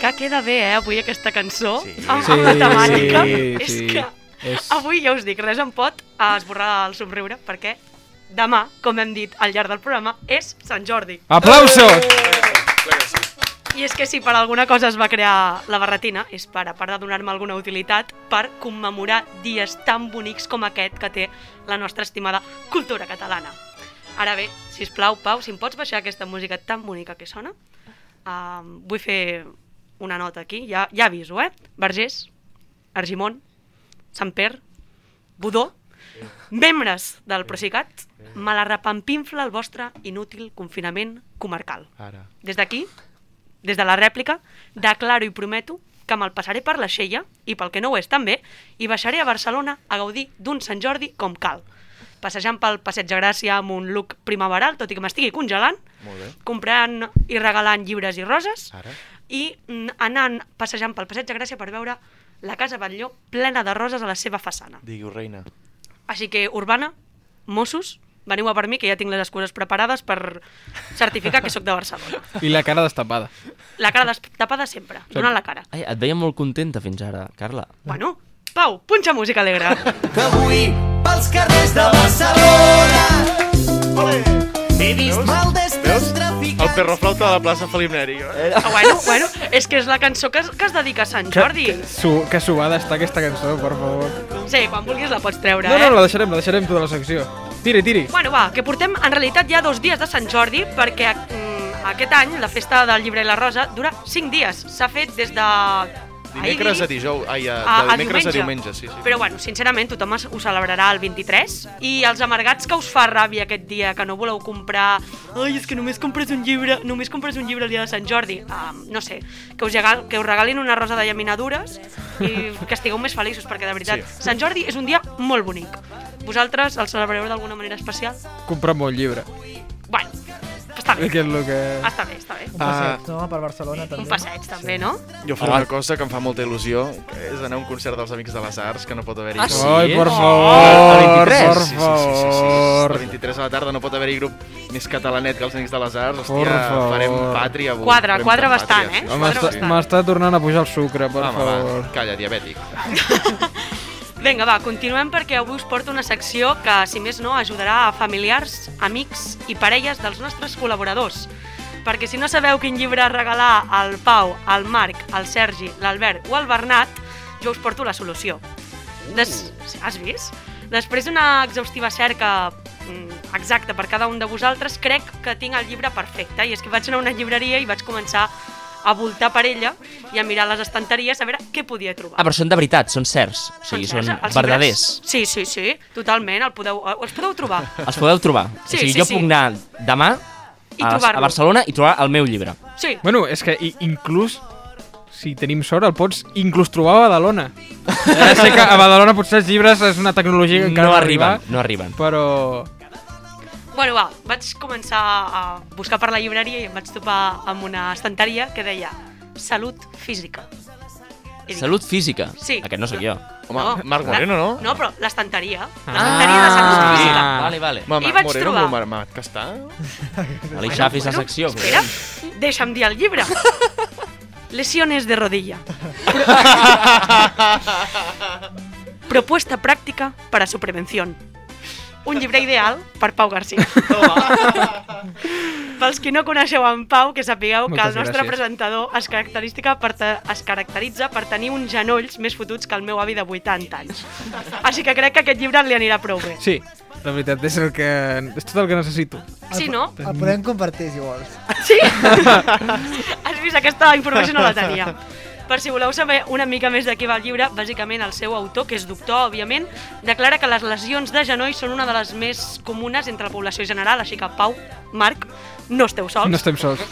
Que queda bé, eh, avui aquesta cançó, Sí. amb, Sí, amb la temàtica. sí, és sí. que És... avui ja us dic, res em pot esborrar el somriure, perquè demà, com hem dit al llarg del programa, és Sant Jordi. Aplausos! I és que si per alguna cosa es va crear la barretina, és per, a part de donar-me alguna utilitat, per commemorar dies tan bonics com aquest que té la nostra estimada cultura catalana. Ara bé, si us plau, Pau, si em pots baixar aquesta música tan bonica que sona, uh, vull fer una nota aquí, ja, ja aviso, eh? Vergés, Argimon, Sant Per, Budó, membres del Procicat, me la repampinfla el vostre inútil confinament comarcal. Ara. Des d'aquí, des de la rèplica, declaro i prometo que me'l passaré per la Xella, i pel que no ho és també, i baixaré a Barcelona a gaudir d'un Sant Jordi com cal. Passejant pel Passeig de Gràcia amb un look primaveral, tot i que m'estigui congelant, Molt bé. comprant i regalant llibres i roses, Ara. i mm, anant passejant pel Passeig de Gràcia per veure la Casa Batlló plena de roses a la seva façana. Digui-ho, reina. Així que, Urbana, Mossos, veniu a per mi, que ja tinc les excuses preparades per certificar que sóc de Barcelona. I la cara destapada. La cara destapada sempre, donant la cara. Ai, et veia molt contenta fins ara, Carla. Bueno, Pau, punxa música alegre. que avui pels carrers de Barcelona he vist mal d'estres El traficants. perroflauta de la plaça Felip Neri. Ah, bueno, bueno, és que és la cançó que, es- que es dedica a Sant Jordi. Su, que suada està aquesta cançó, per favor. Sí, quan vulguis la pots treure, No, eh? no, la deixarem, la deixarem tota la secció. Tiri, tiri. Bueno, va, que portem en realitat ja dos dies de Sant Jordi perquè mm, aquest any la festa del llibre i la rosa dura 5 dies. S'ha fet des de... Dimecres a dijous, ai, a, a, de a dimecres diumenge. a diumenge, sí, sí. Però bueno, sincerament, tothom es- ho celebrarà el 23 i els amargats que us fa ràbia aquest dia, que no voleu comprar... Ai, és que només compres un llibre, només compres un llibre el dia de Sant Jordi. Um, no sé, que us, llegal, que us regalin una rosa de llaminadures i que estigueu més feliços, perquè de veritat, Sí. Sant Jordi és un dia molt bonic. Vosaltres el celebrareu d'alguna manera especial? Comprar molt llibre. Bueno, està bé. Que és el que... Està bé, està bé. Un passeig, no? Per Barcelona, també. Un passeig, també, no? Jo faré una cosa que em fa molta il·lusió, que és anar a un concert dels Amics de les Arts, que no pot haver-hi... Ah, sí? Ai, per Oh! favor, El 23? per Sí, sí, sí, sí, sí, sí. favor. El 23 a la tarda no pot haver-hi grup més catalanet que els Amics de les Arts. Por Hòstia, favor. farem pàtria avui. Quadra, farem quadra pàtria, bastant, eh? sí. M'està tornant a pujar el sucre, per Home, favor. va, calla, diabètic. Vinga, va, continuem perquè avui us porto una secció que, si més no, ajudarà a familiars, amics i parelles dels nostres col·laboradors. Perquè si no sabeu quin llibre regalar al Pau, al Marc, al Sergi, l'Albert o al Bernat, jo us porto la solució. Des... Has vist? Després d'una exhaustiva cerca mm, exacta per cada un de vosaltres, crec que tinc el llibre perfecte. I és que vaig anar a una llibreria i vaig començar a voltar per ella i a mirar les estanteries a veure què podia trobar. Ah, però són de veritat, són certs. O sigui, són certs, els verdaders. Sí, sí, sí, totalment, el podeu, els podeu trobar. Els podeu trobar. Sí, o sigui, sí, jo sí. puc anar demà I a, a Barcelona i trobar el meu llibre. Sí, Bueno, és que inclús si tenim sort, el pots inclús trobar a Badalona. Ja sé que a Badalona potser els llibres és una tecnologia que encara No no arriben, arriba, no arriben. però... bueno, va, vaig començar a buscar per la llibreria i em vaig topar amb una estanteria que deia Salut física. I dic, Salut física. Sí. Aquest no sóc jo. Home, Marc Moreno, no? No, però l'estanteria. L'estanteria de Salut Ah. física. Vale, vale. Home, I vaig Moreno, trobar. el Mar- Marc Castà. Ali Xafis la secció. Espera, deixa'm dir el llibre. Lesiones de rodilla. Propuesta práctica para su prevención. Un llibre ideal per Pau García. Pels qui no coneixeu en Pau, que sapigueu que Moltes el nostre gràcies. presentador es, característica per te- es caracteritza per tenir uns genolls més fotuts que el meu avi de 80 anys. Així que crec que aquest llibre li anirà prou bé. Sí, la veritat és, el que, és tot el que necessito. Sí, no? El podem compartir, si vols. Sí? Has vist? Aquesta informació no la tenia. Per si voleu saber una mica més de què va el llibre, bàsicament el seu autor, que és doctor, òbviament, declara que les lesions de genoll són una de les més comunes entre la població general, així que Pau, Marc, no esteu sols. No estem sols.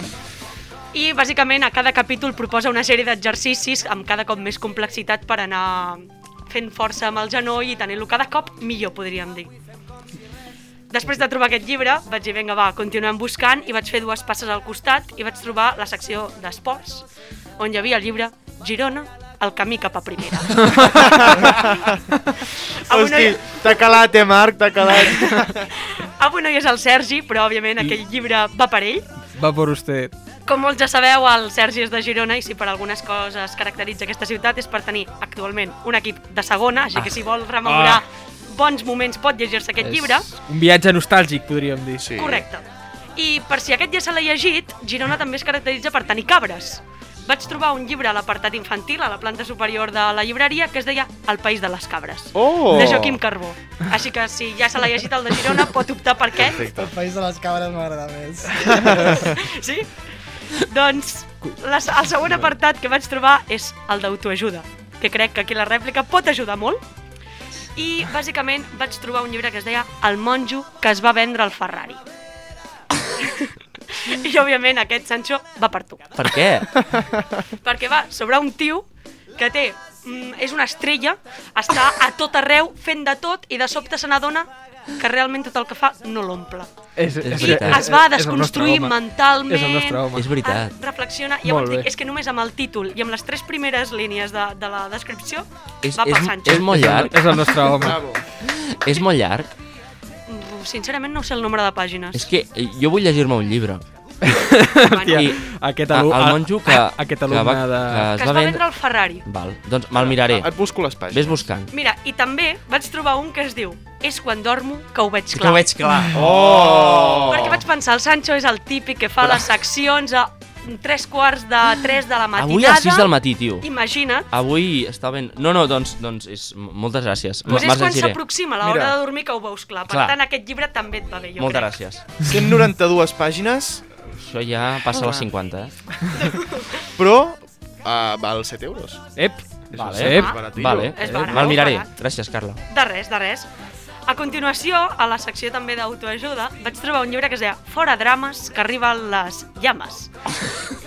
I bàsicament a cada capítol proposa una sèrie d'exercicis amb cada cop més complexitat per anar fent força amb el genoll i tenir-lo cada cop millor, podríem dir. Després de trobar aquest llibre, vaig dir, vinga, va, continuem buscant i vaig fer dues passes al costat i vaig trobar la secció d'esports, on hi havia el llibre Girona, el camí cap a primera. avui, no hi, Hosti, t'ha calat, eh, Marc, t'ha calat. avui no hi és el Sergi, però òbviament aquell llibre va per ell. Va per usted. Com molts ja sabeu, el Sergi és de Girona i si per algunes coses caracteritza aquesta ciutat és per tenir actualment un equip de segona, així que si vol rememorar bons moments pot llegir-se aquest llibre. Un viatge nostàlgic, podríem dir. Sí. Correcte. I per si aquest ja se l'ha llegit, Girona també es caracteritza per tenir cabres. Vaig trobar un llibre a l'apartat infantil, a la planta superior de la llibreria, que es deia El país de les cabres, Oh! de Joaquim Carbó. Així que si ja se l'ha llegit el de Girona, pot optar per aquest. Perfecte. El país de les cabres m'agrada més. Sí? Doncs la, el següent apartat que vaig trobar és el d'autoajuda, que crec que aquí la rèplica pot ajudar molt. I bàsicament vaig trobar un llibre que es deia El monjo que es va vendre al Ferrari. I òbviament aquest Sancho va per tu. Per què? Perquè va sobre un tio que té mm, és una estrella, està a tot arreu fent de tot i de sobte se n'adona que realment tot el que fa no l'omple. És, És I veritat. es va és desconstruir home. mentalment, És el nostre home. És veritat. Ah, reflexiona, i llavors dic, és que només amb el títol i amb les tres primeres línies de, de la descripció És, va és, Sancho. és molt llarg. És el nostre home. Bravo. És molt llarg. Sincerament no sé el nombre de pàgines. És que eh, jo vull llegir-me un llibre. Hòstia, I aquest a- alumne, el monjo que, aquest que, va, de... que es que es va vendre al Ferrari. Val, doncs me'l miraré. Et busco les pàgines. Ves buscant. Mira, i també vaig trobar un que es diu És quan dormo que ho veig Que clar. ho veig clar. Oh! Perquè vaig pensar, el Sancho és el típic que fa les seccions a tres quarts de tres de la matinada. Avui a les 6 del matí, tio. Imagina't. Avui està ben... No, no, doncs, doncs és... moltes gràcies. Doncs és quan s'aproxima l'hora de dormir que ho veus clar. Per Clar. tant, aquest llibre també et va bé, jo Moltes crec. gràcies. 192 pàgines, Això ja passa les 50, eh? però uh, val 7 euros. Ep, Vale. Ep. Vale, me'l miraré. barat. Gràcies, Carla. De res, de res. A continuació, a la secció també d'autoajuda, vaig trobar un llibre que es deia Fora drames, que arriben les llames.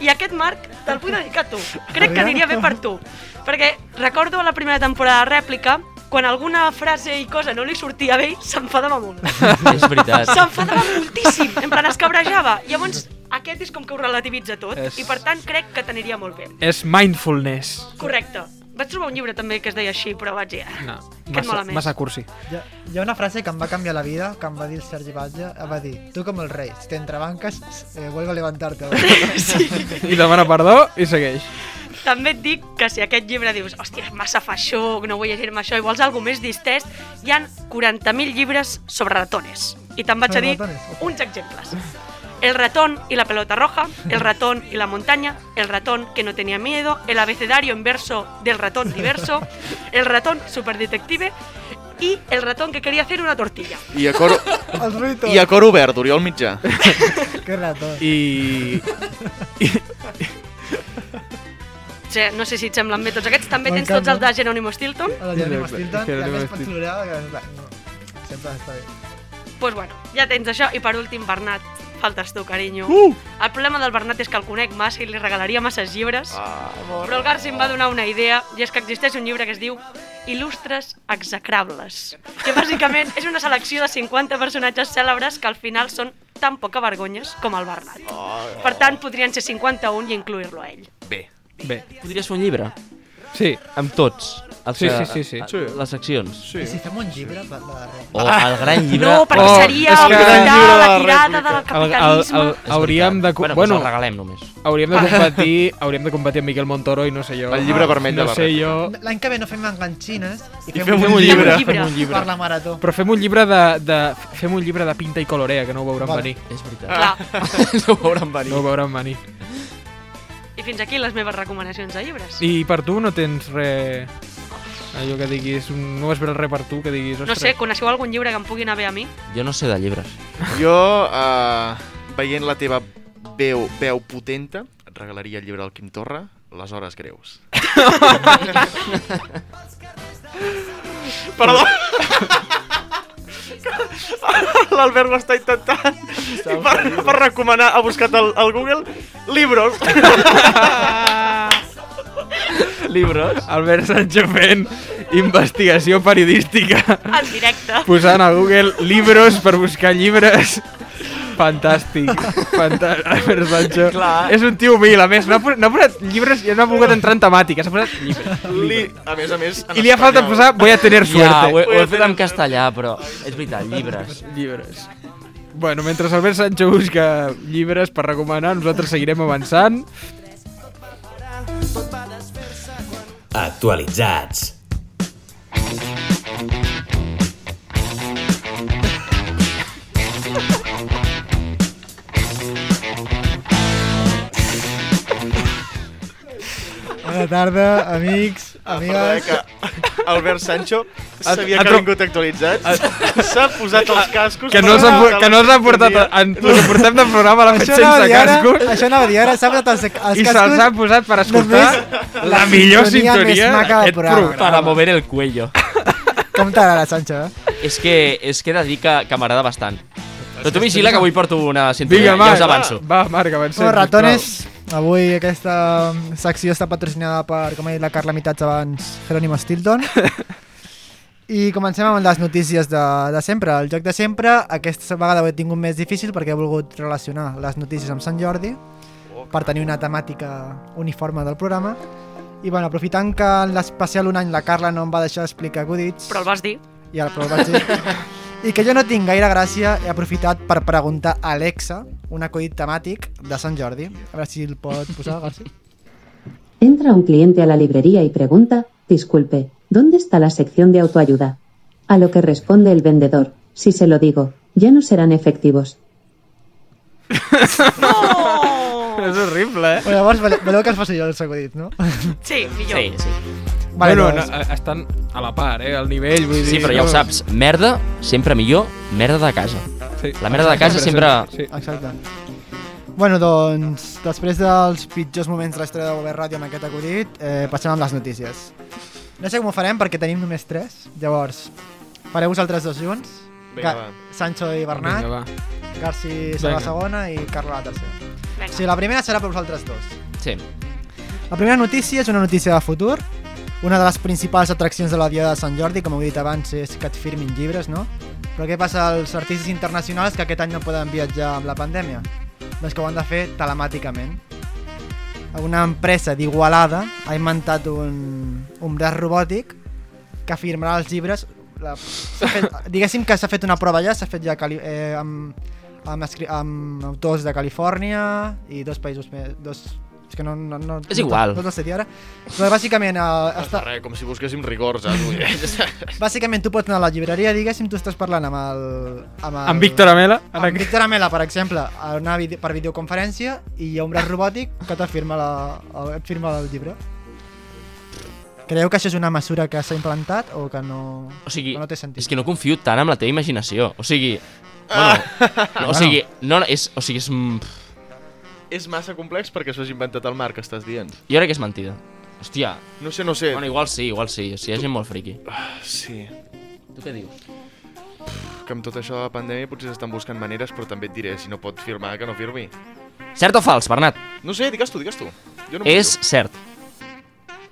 I aquest, Marc, te'l vull dedicar a tu. Crec que aniria bé per tu. Perquè recordo la primera temporada de Rèplica quan alguna frase i cosa no li sortia bé, s'enfadava molt. És veritat. S'enfadava moltíssim, en plan es cabrejava. Llavors, aquest és com que ho relativitza tot És- i per tant crec que t'aniria molt bé. És mindfulness. Correcte. Vaig trobar un llibre també que es deia així, però vaig dir... "Ah, No, massa, massa cursi. Hi ha, hi ha una frase que em va canviar la vida, que em va dir el Sergi Batlle, em va dir, tu com el rei, si t'entrebanques, eh, vuelve a levantarte. sí. I demana perdó i segueix. També et dic que si aquest llibre dius hòstia, és massa feixó, no vull llegir-me això, i vols alguna més distès, hi han 40.000 llibres sobre ratones. I te'n vaig a dir ratones? uns exemples. El ratón y la pelota roja, el ratón y la montaña, el ratón que no tenía miedo, el abecedario en verso del ratón diverso, el ratón superdetective y el ratón que quería hacer una tortilla. I a cor, El ruïto. i a cor obert, Oriol Mitjà. Que rató. I... O sigui, no sé si et semblen bé tots aquests. També tens tots els de Jerónimo Stilton. El de Jerónimo Stilton, que a més pots plorar, que sempre està bé. Doncs pues bueno, ja tens això. I per últim, Bernat, faltes tu, carinyo. Uh! El problema del Bernat és que el conec massa i li regalaria masses llibres. Ah, Però el Garci em va donar una idea, i és que existeix un llibre que es diu Il·lustres execrables, que bàsicament és una selecció de 50 personatges cèlebres que al final són tan poca vergonyes com el Bernat. Per tant, podrien ser 51 i incluir-lo a ell. Bé. Bé, Podries fer un llibre sí. amb tots. Els, Sí, que- sí, sí, sí. Les seccions. Sí. I si fem un llibre per la darrera? O el gran llibre... No, perquè Oh, seria aprofitar gran llibre de la la tirada del El, el, capitalisme. el, És hauríem de... Bueno, Bueno, doncs el regalem només. hauríem de competir, hauríem de competir amb Miquel Montoro i no sé jo. El llibre vermell de no la sé jo. L'any que ve no fem enganxines i fem, fem un Fem llibre. un llibre. Fem un llibre. per la marató. Però fem un llibre de, de, fem un llibre de pinta i colorea, que no ho veurem Vale. venir. És veritat. Clar. no ho veurem venir. No ho veurem venir. I fins aquí les meves recomanacions de llibres. I per tu no tens res... Allò que diguis, un- no és res per tu, que diguis... No ostres, sé, coneixeu algun llibre que em pugui anar bé a mi? Jo no sé de llibres. Jo, uh, veient la teva veu, veu potenta, et regalaria el llibre del Quim Torra, Les hores greus. Perdó! L'Albert ho està intentant i per, per recomanar, ha buscat al, al Google libros. Libros? Albert Sancho fent investigació periodística, En directe. posant a Google libros per buscar llibres. Fantàstic. Fantàstic. Albert Sancho. Clar. És un tio humil, a més. No ha, posat, no ha posat llibres i no ha volgut entrar en temàtica. S'ha posat llibres. Li, a més a més, I li ha falta espanyol. posar voy a tener Ja, suerte. ho, he- ho he fet en castellà, però és veritat, llibres. Llibres. Bueno, mentre Albert Sancho busca llibres per recomanar, nosaltres seguirem avançant. Actualitzats. Bona tarda, amics, Perdona, amigues. que Albert Sancho sabia ha que ha vingut actualitzat, s'ha posat els cascos... Que no per els ha, pu- escoltar que no els ha portat... la En el que portem de programa l'ha fet sense cascos això anava a dir ara, s'ha posat els, els i cascos se'ls ha posat per escoltar la millor sintonia d'aquest programa. Para mover el cuello. Com t'agrada, Sancho, eh? és que, és que he de dir que, que m'agrada bastant. Però tu vigila que avui porto una sintonia, Vinga, ja us avanço. va, Marc, avancem. Ratones, avui aquesta secció està patrocinada per, com ha dit la Carla Mitats abans, Jerónimo Stilton. I comencem amb les notícies de, de sempre. El joc de sempre, aquesta vegada ho he tingut més difícil perquè he volgut relacionar les notícies amb Sant Jordi per tenir una temàtica uniforme del programa. I bueno, aprofitant que en l'especial un any la Carla no em va deixar explicar acudits, Però el vas dir. i ara però el vaig dir. I que jo no tinc gaire gràcia, he aprofitat per preguntar a Alexa un acudit temàtic de Sant Jordi. A veure si el pot posar, Garci. Entra un cliente a la librería y pregunta, disculpe, ¿dónde está la sección de autoayuda? A lo que responde el vendedor, si se lo digo, ya no serán efectivos. Oh! És horrible, eh? Bueno, llavors, voleu, que els faci jo els acudits, no? Sí, millor. Sí, sí. Vale, bueno, doncs, no, estan a la part, eh? Al nivell, vull dir... Sí, però ja ho saps, merda, sempre millor, merda de casa. Sí. La merda de casa sempre... Sí. Exacte. Bueno, doncs, després dels pitjors moments de la història de Govern Ràdio amb aquest acudit, eh, passem amb les notícies. No sé com ho farem perquè tenim només tres, llavors fareu vosaltres dos junts, Vinga, Ga- va. Sancho i Bernat, Vinga, va. Garci serà la segona i Carla la tercera. Vinga. O sigui, la primera serà per vosaltres dos. Sí. La primera notícia és una notícia de futur una de les principals atraccions de la Diada de Sant Jordi, com heu dit abans, és que et firmin llibres, no? Però què passa als artistes internacionals que aquest any no poden viatjar amb la pandèmia? Doncs que ho han de fer telemàticament. Una empresa d'Igualada ha inventat un, un braç robòtic que firmarà els llibres. La, fet, diguéssim que s'ha fet una prova ja, s'ha fet ja eh, amb, amb, amb autors de Califòrnia i dos països més, dos, que no, no, no, És igual. No, no, no sé dir ara. Però bàsicament, eh, està, Res, com si busquéssim rigors, eh? tu, bàsicament tu pots anar a la llibreria, diguéssim, tu estàs parlant amb el... Amb, el, Amb Víctor Amela. amb aqu- Víctor Amela, per exemple, a una vide per videoconferència i hi ha un braç robòtic que te firma, la, el- et firma el llibre. Creieu que això és una mesura que s'ha implantat o que no, O sigui, que no té sentit? és que no confio tant en la teva imaginació. O sigui... Bueno, no, o sigui, no, és, o sigui, és, mm, És massa complex perquè s'ho has inventat el Marc, estàs dient. jo crec que és mentida. Hòstia, No sé, no sé. bueno, igual sí, igual sí. O sigui, hi ha gent molt friqui. Sí. Tu què dius? Que amb tot això de la pandèmia potser s'estan buscant maneres, però també et diré, si no pot firmar, que no firmi. Cert o fals, Bernat? No sé, digues tu, digues tu. Jo no És cert.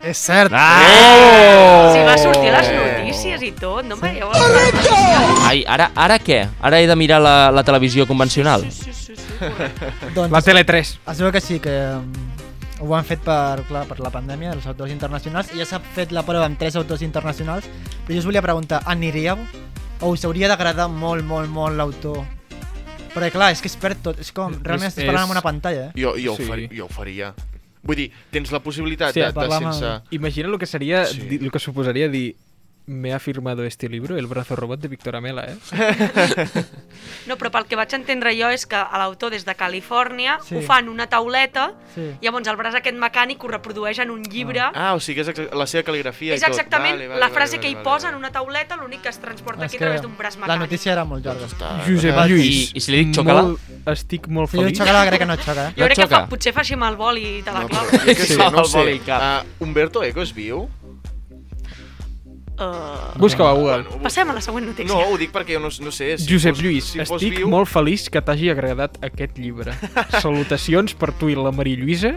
És cert. Ah! Si va sortir a les notícies i tot, no em veieu? Correcte! Ai, ara, ara què? Ara he de mirar la, la televisió convencional? Sí, sí, sí, correcte. Doncs, La Tele3. Es veu que sí, que um, ho han fet per, clar, per la pandèmia, els autors internacionals, i ja s'ha fet la prova amb tres autors internacionals, però jo us volia preguntar, aniríeu? O us hauria d'agradar molt, molt, molt l'autor? Perquè clar, és que es perd tot, és com, realment És- estàs parlant és- amb una pantalla, eh? Jo, jo, Sí. ho faria, jo ho faria. Vull dir, tens la possibilitat Sí, de, de amb sense... Imagina lo que sería, Sí. lo que suposaría dir me ha firmado este libro, El brazo robot de Víctor Amela, eh? No, però pel que vaig entendre jo és que a l'autor des de Califòrnia Sí. ho fan una tauleta Sí. i llavors el braç aquest mecànic ho reprodueix en un llibre. Ah, o sigui, és exa- la seva cal·ligrafia és i tot. exactament Vale, vale, la vale, frase vale, que hi vale, posa en vale. una tauleta, l'únic que es transporta És aquí a que través d'un braç mecànic. la notícia era molt llarga. Està... Josep Ah, Lluís. i- i si li dic xoca-la? molt- Estic molt Si diu feliç. xoca-la, crec que no xoca, eh? Jo crec que fa, potser fa així amb el boli i te la No, clava. però, jo que Sí, sé, no ho el sé. Uh, Humberto Eco és viu? Uh, Busca-ho a Google. Bueno, passem a la següent notícia. No, ho dic perquè jo no, no sé. Si Josep fos, Lluís, si fos estic viu, molt feliç que t'hagi agradat aquest llibre. Salutacions per tu i la Maria Lluïsa,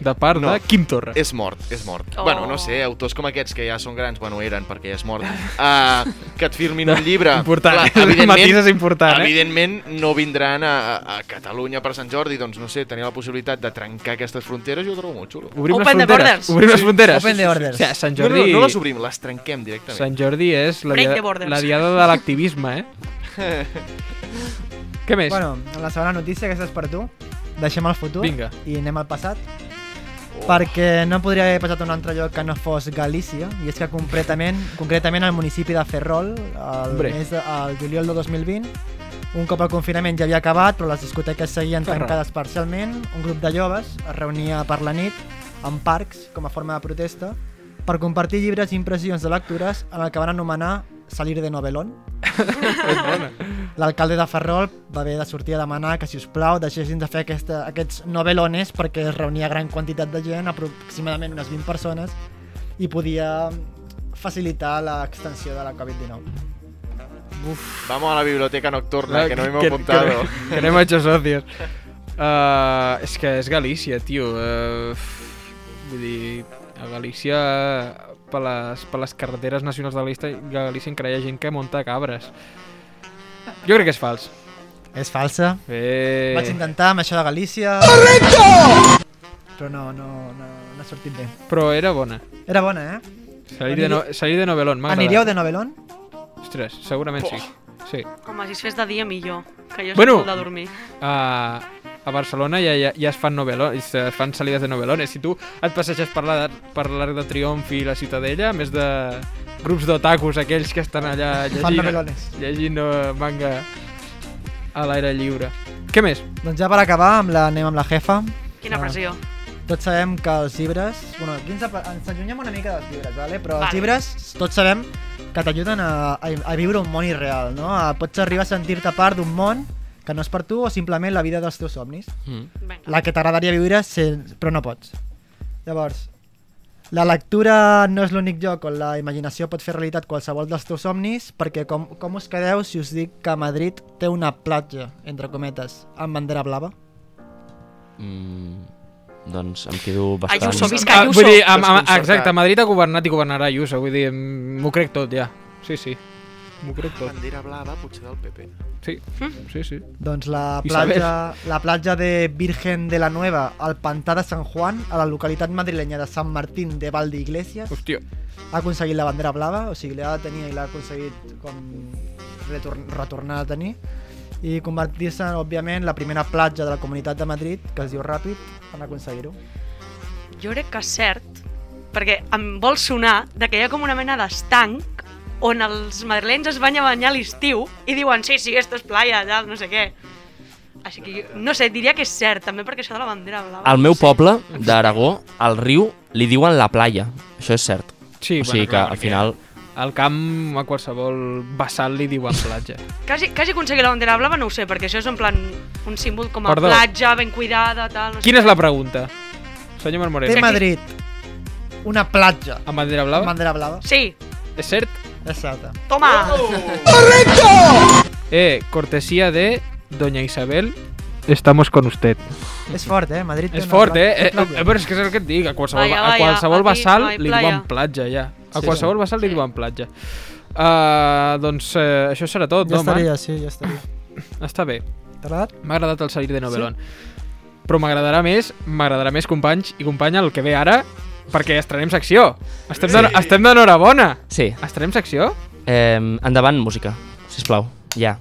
de part No. de Quim Torra. És mort, és mort. Oh. Bueno, no sé, autors com aquests que ja són grans, bueno, eren perquè ja és mort, uh, que et firmin un llibre. Important, el matís és important, eh? Evidentment no vindran a, a, Catalunya per Sant Jordi, doncs no sé, tenir la possibilitat de trencar aquestes fronteres jo ho trobo molt xulo. Obrim Open les the fronteres. borders. Obrim les fronteres. Open the borders. O sigui, Sant No, Jordi... no, no les obrim, les trenquem directament. Sant Jordi és la, dia, la diada de l'activisme, eh? Què més? Bueno, la segona notícia, aquesta és per tu. Deixem el futur Vinga. i anem al passat. Perquè no podria haver passat a un altre lloc que no fos Galícia, i és que concretament, concretament al municipi de Ferrol, Hombre. mes de, al juliol de 2020, un cop el confinament ja havia acabat, però les discoteques seguien Ferrol. tancades parcialment, un grup de joves es reunia per la nit en parcs com a forma de protesta per compartir llibres i impressions de lectures en el que van anomenar Salir de Novelón. L'alcalde de Ferrol va haver de sortir a demanar que, si us plau, deixessin de fer aquesta, aquests novelones perquè es reunia gran quantitat de gent, aproximadament unes 20 persones, i podia facilitar l'extensió de la Covid-19. Vamos a la biblioteca nocturna, La- que no hemos apuntado. Que, que anem a hecho socios. Uh, és que és Galícia, tio. Uh, vull dir, a Galícia, per les, per les carreteres nacionals de Galícia, Galícia encara hi ha gent que munta cabres. Jo crec que és fals. És falsa. Eh... Vaig intentar amb això de Galícia... Correcte! Però no, no, no, no ha sortit bé. Però era bona. Era bona, eh? Salir de, no, salir de novelón, m'ha agradat. Aniríeu de novelón? Ostres, segurament sí. Sí. Home, si es fes de dia millor, que jo Bueno. de dormir. a, a Barcelona ja, ja, ja es fan novelones, es fan salides de novelones. Si tu et passeges per la- per l'Arc de Triomf i la Ciutadella, més de grups d'otakus, aquells que estan allà Fan llegint, novelones. llegint eh, manga a l'aire lliure. Què més? Doncs ja per acabar, amb la, anem amb la jefa. Quina Ah. pressió. Tots sabem que els llibres... Bueno, aquí ens, ens allunyem una mica dels llibres, vale? però Vale. els llibres tots sabem que t'ajuden a, a, a viure un món irreal, no? A, pots arribar a sentir-te part d'un món que no és per tu o simplement la vida dels teus somnis. Mm. La que t'agradaria viure, però no pots. Llavors, la lectura no és l'únic lloc on la imaginació pot fer realitat qualsevol dels teus somnis, perquè com, com us quedeu si us dic que Madrid té una platja, entre cometes, amb bandera blava? Mm. doncs em quedo bastant... Ayuso, visca Ah, Ayuso. vull dir, amb, amb, exacte, a Madrid ha governat i governarà Ayuso, vull dir, m'ho crec tot ja. Sí, sí, m'ho crec tot. Bandera blava, potser del PP. Sí, sí, sí. Doncs la platja, la platja de Virgen de la Nueva al pantà de Sant Juan, a la localitat madrilenya de Sant Martín de Valdeiglesias, Hòstia, ha aconseguit la bandera blava, o sigui, l'ha de tenir i l'ha aconseguit com retorn, retornar a tenir i convertir-se, òbviament, la primera platja de la Comunitat de Madrid, que es diu Ràpid, en aconseguir-ho. Jo crec que és cert, perquè em vol sonar de que hi ha com una mena d'estanc on els madrilenys es van a banyar a l'estiu i diuen, sí, sí, esto es playa, tal, no sé què. Així que, no sé, diria que és cert, també perquè això de la bandera blava... Al meu sé. poble d'Aragó, al riu, li diuen la playa. Això és cert. sí, o sigui que clar, al final... Al camp, a qualsevol vessal li diuen platja. Que hagi aconseguit la bandera blava no ho sé, perquè això és en plan un símbol com a Perdó. platja, ben cuidada, tal... No sé Quina és què. la pregunta? Senyor Marmoreno. Té Madrid una platja Amb bandera blava? amb bandera blava? Sí, És cert? Certa. toma! Eh, cortesía de Doña Isabel, estamos con usted. És fort, eh? Madrid té És una fort, eh? eh? eh, Però és que és el que et dic, a qualsevol, Vaya, a vaya, qualsevol aquí hay li playa. diuen platja, ja. A Sí, qualsevol vessal li diuen platja. Uh, doncs uh, això serà tot, Ja no, estaria, sí, ja estaria. Està bé. T'ha agradat? M'ha agradat el salir de novel·lón. Però m'agradarà més, m'agradarà més, companys i companya, el que ve ara, perquè estrenem secció. Estem Sí. de- estem d'enhorabona. Sí. Estrenem secció? Eh, endavant, música, sisplau. Ja.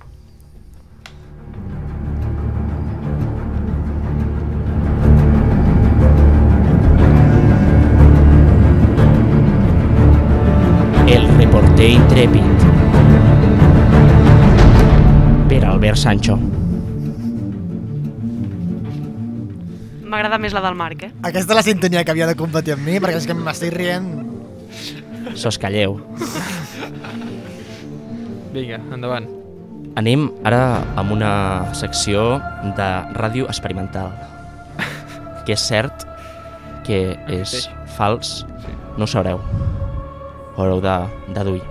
El reporter intrèpid. Per Albert Sancho. M'agrada més la del Marc, eh? Aquesta és la sintonia que havia de competir amb mi, perquè és que m'estic rient. Sos calleu. Vinga, endavant. Anem ara amb una secció de ràdio experimental. Que és cert que és fals, no ho sabreu. Ho haureu de deduir.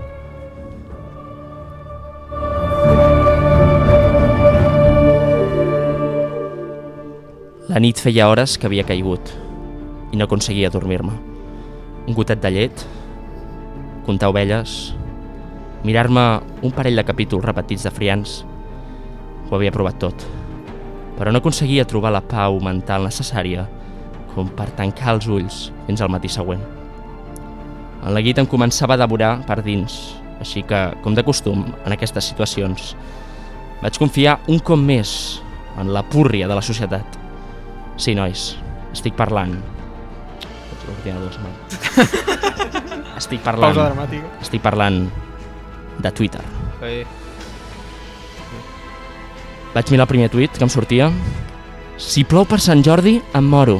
La nit feia hores que havia caigut i no aconseguia dormir-me. Un gotet de llet, comptar ovelles, mirar-me un parell de capítols repetits de Frians, ho havia provat tot, però no aconseguia trobar la pau mental necessària com per tancar els ulls fins al matí següent. El neguit em començava a devorar per dins, així que, com de costum, en aquestes situacions, vaig confiar un cop més en la púrria de la societat. Sí, nois, estic parlant... Estic parlant... Pausa dramàtica. Estic parlant de Twitter. Eh, Vaig mirar el primer tuit que em sortia. Si plou per Sant Jordi, em moro.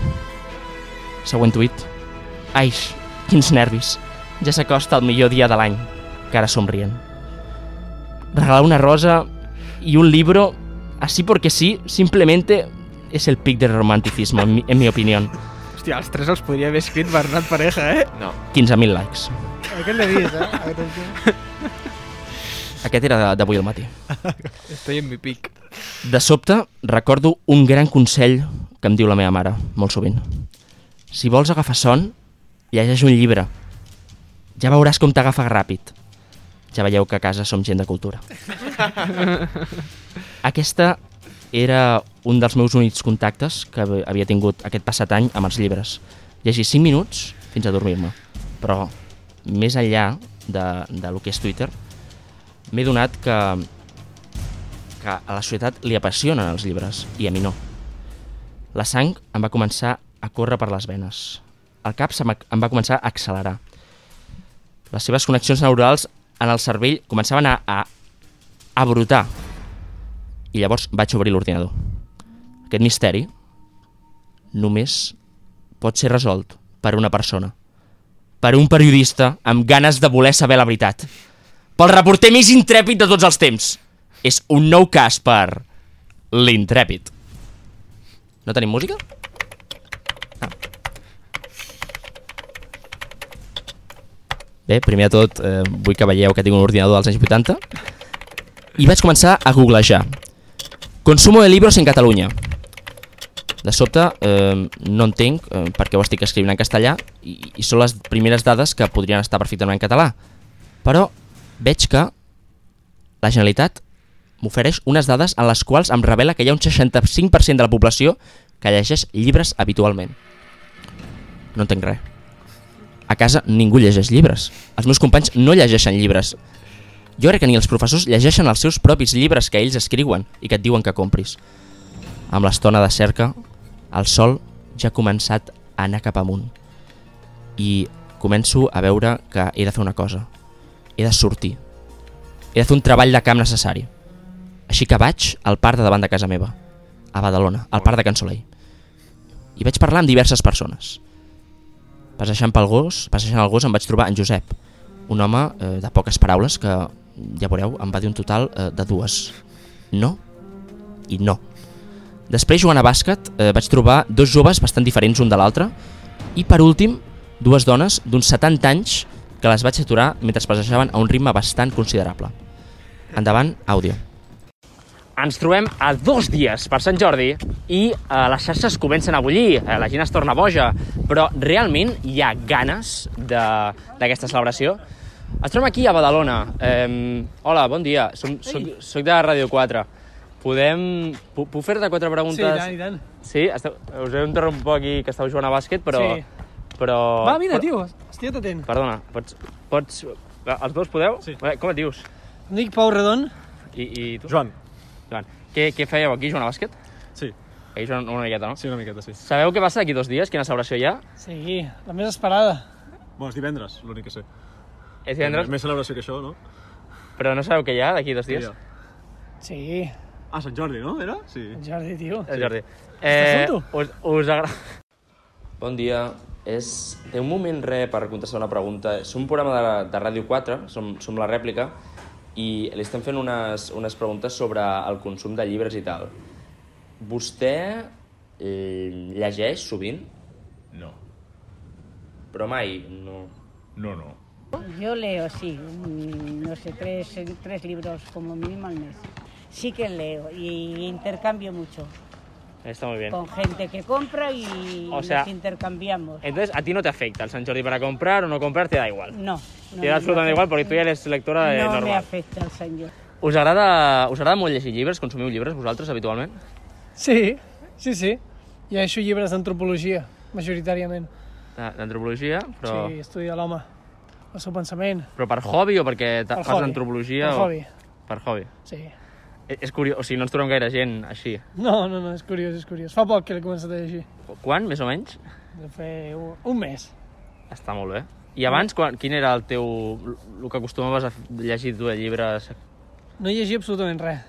Següent tuit. Aix, quins nervis. Ja s'acosta el millor dia de l'any. Cara somrient. Regalar una rosa y un libro, así porque sí, simplemente es el pic del romanticismo, en mi, en mi opinión. hòstia, els tres els podria haver escrit Bernat Pareja, eh? No. 15.000 likes. Aquest l'he vist, eh? Aquest era d'avui al matí. Estoy en mi pic. De sobte, recordo un gran consell que em diu la meva mare, molt sovint. Si vols agafar son, llegeix un llibre. Ja veuràs com t'agafa ràpid. Ja veieu que a casa som gent de cultura. Aquesta era un dels meus únics contactes que hav- havia tingut aquest passat any amb els llibres. Llegir 5 minuts fins a dormir-me. Però, més enllà de, de lo que és Twitter, m'he donat que que a la societat li apassionen els llibres i a mi no. La sang em va començar a córrer per les venes. El cap se em va començar a accelerar. Les seves connexions neurals en el cervell començaven a, a, a brotar. I llavors vaig obrir l'ordinador. Aquest misteri només pot ser resolt per una persona. Per un periodista amb ganes de voler saber la veritat. Pel reporter més intrèpid de tots els temps. És un nou cas per l'intrèpid. No tenim música? Ah. Bé, primer de tot, eh, vull que veieu que tinc un ordinador dels anys 80 i vaig començar a googlejar. Consumo de libros en Catalunya. De sobte, eh, no entenc eh, per què ho estic escrivint en castellà i, i són les primeres dades que podrien estar perfectament en català. Però veig que la Generalitat m'ofereix unes dades en les quals em revela que hi ha un 65% de la població que llegeix llibres habitualment. No entenc res. A casa ningú llegeix llibres. Els meus companys no llegeixen llibres. Jo crec que ni els professors llegeixen els seus propis llibres que ells escriuen i que et diuen que compris. Amb l'estona de cerca, el sol ja ha començat a anar cap amunt. I començo a veure que he de fer una cosa. He de sortir. He de fer un treball de camp necessari. Així que vaig al parc de davant de casa meva, a Badalona, al parc de Can Soleil. I vaig parlar amb diverses persones. Passejant pel gos, passejant el gos em vaig trobar en Josep, un home eh, de poques paraules que, ja veureu, em va dir un total eh, de dues. No i no. Després, jugant a bàsquet, eh, vaig trobar dos joves bastant diferents un de l'altre i, per últim, dues dones d'uns 70 anys que les vaig aturar mentre passejaven a un ritme bastant considerable. Endavant, àudio. Ens trobem a dos dies per Sant Jordi i eh, les xarxes comencen a bullir, eh, la gent es torna boja, però realment hi ha ganes d'aquesta celebració? Ens trobem aquí a Badalona. Eh, hola, bon dia, som, soc, soc de Ràdio 4. Podem... pu- Puc fer-te quatre preguntes? Sí, i tant, i tant. Sí? Esteu, us he interromput un poc aquí que esteu jugant a bàsquet, però... Sí. Però... Va, vine, però- tio, estic atent. Perdona, pots... pots... Els dos podeu? Sí. Com et dius? Em dic Pau Redon. I, i tu? Joan. Joan. Què, què fèieu aquí, jugant a bàsquet? Sí. Aquí jugant una miqueta, no? Sí, una miqueta, sí. Sabeu què passa d'aquí dos dies? Quina celebració hi ha? Sí, la més esperada. Bueno, és divendres, l'únic que sé. És divendres? Més celebració que això, no? Però no sabeu què hi ha d'aquí dos dies? Sí. Ah, Sant Jordi, no? Era? Sí. Jordi, tio. El Jordi. Eh, us, us agrada... Bon dia. És... Té un moment re per contestar una pregunta. Som un programa de, de Ràdio 4, som, som la rèplica, i li estem fent unes, unes preguntes sobre el consum de llibres i tal. Vostè eh, llegeix sovint? No. Però mai? No. No, no. Yo leo, sí, mm, no sé, tres, tres libros como mínimo al mes. Sí que leo y intercambio mucho Está muy bien. con gente que compra y O sea, nos intercambiamos. Entonces, a ti no te afecta el San Jordi para comprar o no comprar, te da igual. No. Te no da me absolutamente igual porque tú ya eres lectora de No me normal. afecta el Sant Jordi. Us agrada, us agrada molt llegir llibres? Consumiu llibres vosaltres habitualment? Sí, sí, sí. Llegeixo llibres d'antropologia, majoritàriament. De- D'antropologia, però... Sí, estudia l'home, el seu pensament. Però per hobby o perquè Per fas hobby. antropologia? Per o... hobby. Per hobby. Sí. És, és curiós, o sigui, no ens trobem gaire gent així. No, no, no, és curiós, és curiós. Fa poc que l'he començat a llegir. Quan, més o menys? De fer un, un mes. Està molt bé. I abans, quan, quin era el teu... el que acostumaves a llegir tu de llibres? No llegia absolutament res.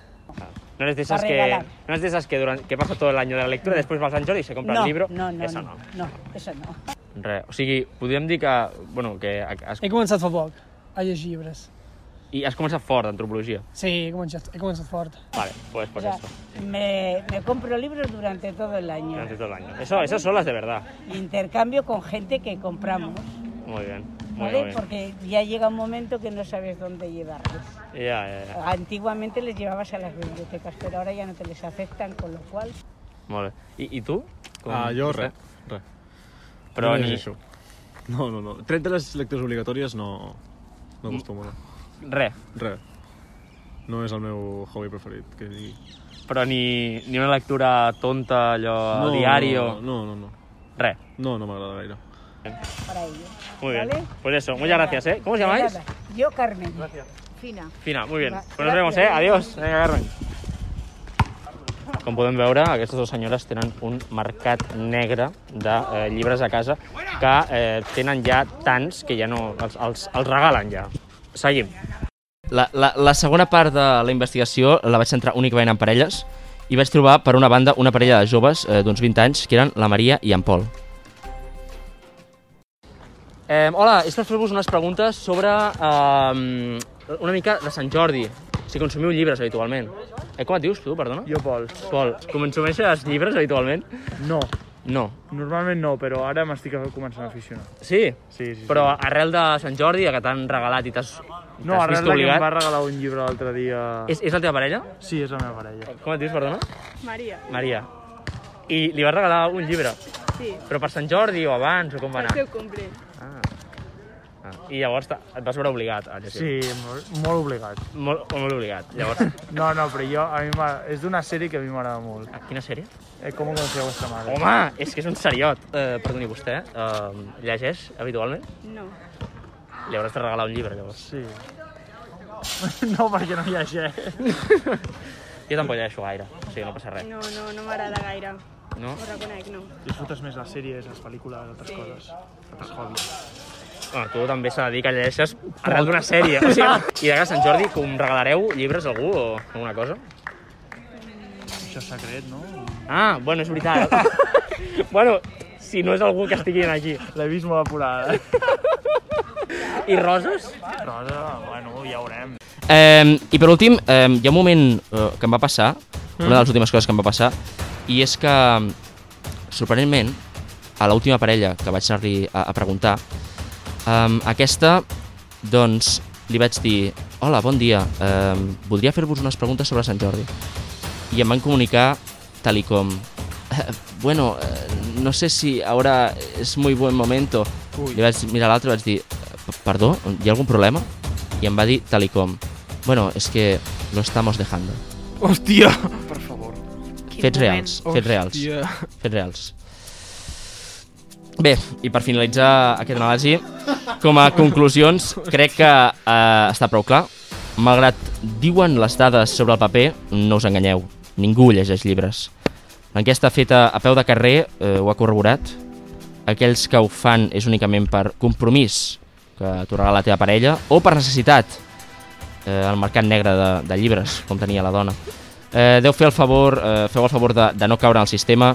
No eres de esas que, no eres de esas que, durante, que pasa todo el año de la lectura, después va al San Jordi y se compra no, el libro. No, no, Eso no, no. no, eso no. Res. O sigui, podríem dir que... Bueno, que has, He començat fa poc a llegir llibres. i has començat fort d'antropologia. Sí, he començat, he començat fort. Vale, pues, pues O sea, eso. me, me compro libros durante todo el año. Durante todo el año. Eso, eso son las de verdad. Intercambio con gente que compramos, Muy bien. Muy, ¿vale? muy bien. Porque ya llega un momento que no sabes dónde llevarlos. Ya, ya, ya. Antiguamente les llevabas a las bibliotecas, pero ahora ya no te les aceptan, con lo cual... Molt bé. I, i tu? Com Ah, jo vostè? res, res. Però no ni- llegeixo. No, no, no. Tret de les lectures obligatòries no, no Mm. acostumo, no. Res. Res. No és el meu hobby preferit, que digui. Però ni, ni una lectura tonta, allò, no, diario... No, no, no. Res. No, no m'agrada gaire. Para ellos. Muy bien. ¿Vale? Pues eso, muchas gracias, ¿eh? ¿Cómo os llamáis? Yo, Carmen. Fina. Fina, muy bien. Pues nos vemos, ¿eh? gracias. Adiós. Vinga, Carmen. Com podem veure, aquestes dues senyores tenen un mercat negre de eh, llibres a casa que eh, tenen ja tants que ja no... els, els, els regalen ja. Seguim. La, la, la segona part de la investigació la vaig centrar únicament en parelles i vaig trobar, per una banda, una parella de joves eh, d'uns 20 anys, que eren la Maria i en Pol. Eh, hola, és per fer-vos unes preguntes sobre eh, una mica de Sant Jordi. Si consumiu llibres habitualment. Eh, com et dius tu, perdona? Jo, Pol. Pol, consumeixes llibres habitualment? No. No. Normalment no, però ara m'estic començant a aficionar. Sí? Sí, sí, sí. Però arrel de Sant Jordi, que t'han regalat i t'has No, arrel de que em va regalar un llibre l'altre dia... És, és la teva parella? Sí, és la meva parella. Com et dius, perdona? Maria. Maria. I li vas regalar un llibre. Sí. Però per Sant Jordi o abans, o com va El anar? seu cumple. Ah. Ah. I llavors et vas veure obligat a llegir. Sí, molt, molt obligat. Molt, molt obligat. Llavors, No, no, però jo, a mi és d'una sèrie que a mi m'agrada molt. quina sèrie? Eh, com conoceu vuestra madre? home, és que és un seriot. Eh, perdoni, vostè eh, llegeix habitualment? No. Li hauràs de regalar un llibre, llavors. Sí. No, perquè no llegeix. Jo tampoc llegeixo gaire, o sigui, no passa res. No, no, no m'agrada gaire. No? Ho reconec, no. Disfrutes més les sèries, les pel·lícules, altres Sí. coses, altres hobbies. Bueno, tu també s'ha de dir que llegeixes arrel d'una sèrie. O sigui, I de cara a Sant Jordi, com regalareu llibres a algú o alguna cosa? Això és secret, no? Ah, bueno, és veritat. bueno, si no és algú que estigui aquí. L'he vist molt apurada. I roses? Rosa, bueno, ja ho veurem. Eh, I per últim, eh, hi ha un moment eh, que em va passar, Mm. una de les últimes coses que em va passar, i és que, sorprenentment, a l'última parella que vaig anar-li a, a preguntar, eh, aquesta, doncs, li vaig dir Hola, bon dia, eh, voldria fer-vos unes preguntes sobre Sant Jordi. I em van comunicar tal i com "Eh, Bueno, eh, no sé si ahora es muy buen momento. Ui. Li vaig mirar l'altre i vaig dir "P- Perdó, hi ha algun problema? I em va dir tal i com Bueno, es que lo estamos dejando. Hòstia! Per favor. Fets reals, fets reals. Hòstia. Fets reals. Bé, i per finalitzar aquest anàlisi, com a conclusions, crec que eh, està prou clar. Malgrat diuen les dades sobre el paper, no us enganyeu, ningú llegeix llibres. L'enquesta feta a peu de carrer eh, ho ha corroborat. Aquells que ho fan és únicament per compromís que regala la teva parella o per necessitat, eh, el mercat negre de, de llibres, com tenia la dona. Eh, deu fer el favor, eh, feu el favor de, de no caure en el sistema,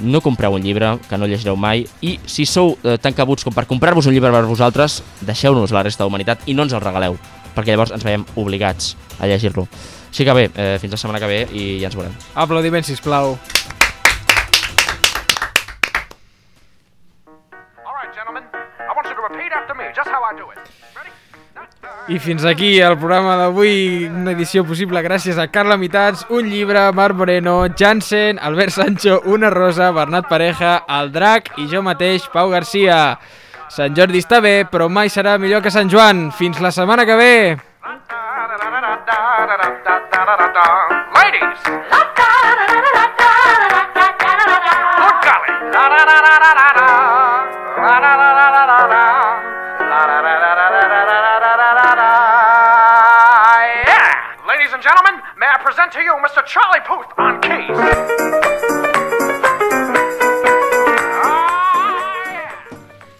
no compreu un llibre que no llegireu mai i si sou eh, tan cabuts com per comprar-vos un llibre per vosaltres, deixeu-nos la resta de humanitat i no ens el regaleu, perquè llavors ens veiem obligats a llegir-lo. Així que bé, eh, fins la setmana que ve i ja ens veurem. Aplaudiments, sisplau. All right, gentlemen. I want you to repeat after me, just how I do it. I fins aquí el programa d'avui, una edició possible gràcies a Carla Mitats, un llibre, Marc Moreno, Jansen, Albert Sancho, una rosa, Bernat Pareja, el Drac i jo mateix, Pau Garcia. Sant Jordi està bé, però mai serà millor que Sant Joan. Fins la setmana que ve! Ladies! Good golly! to you, Mr. Charlie Puth on keys.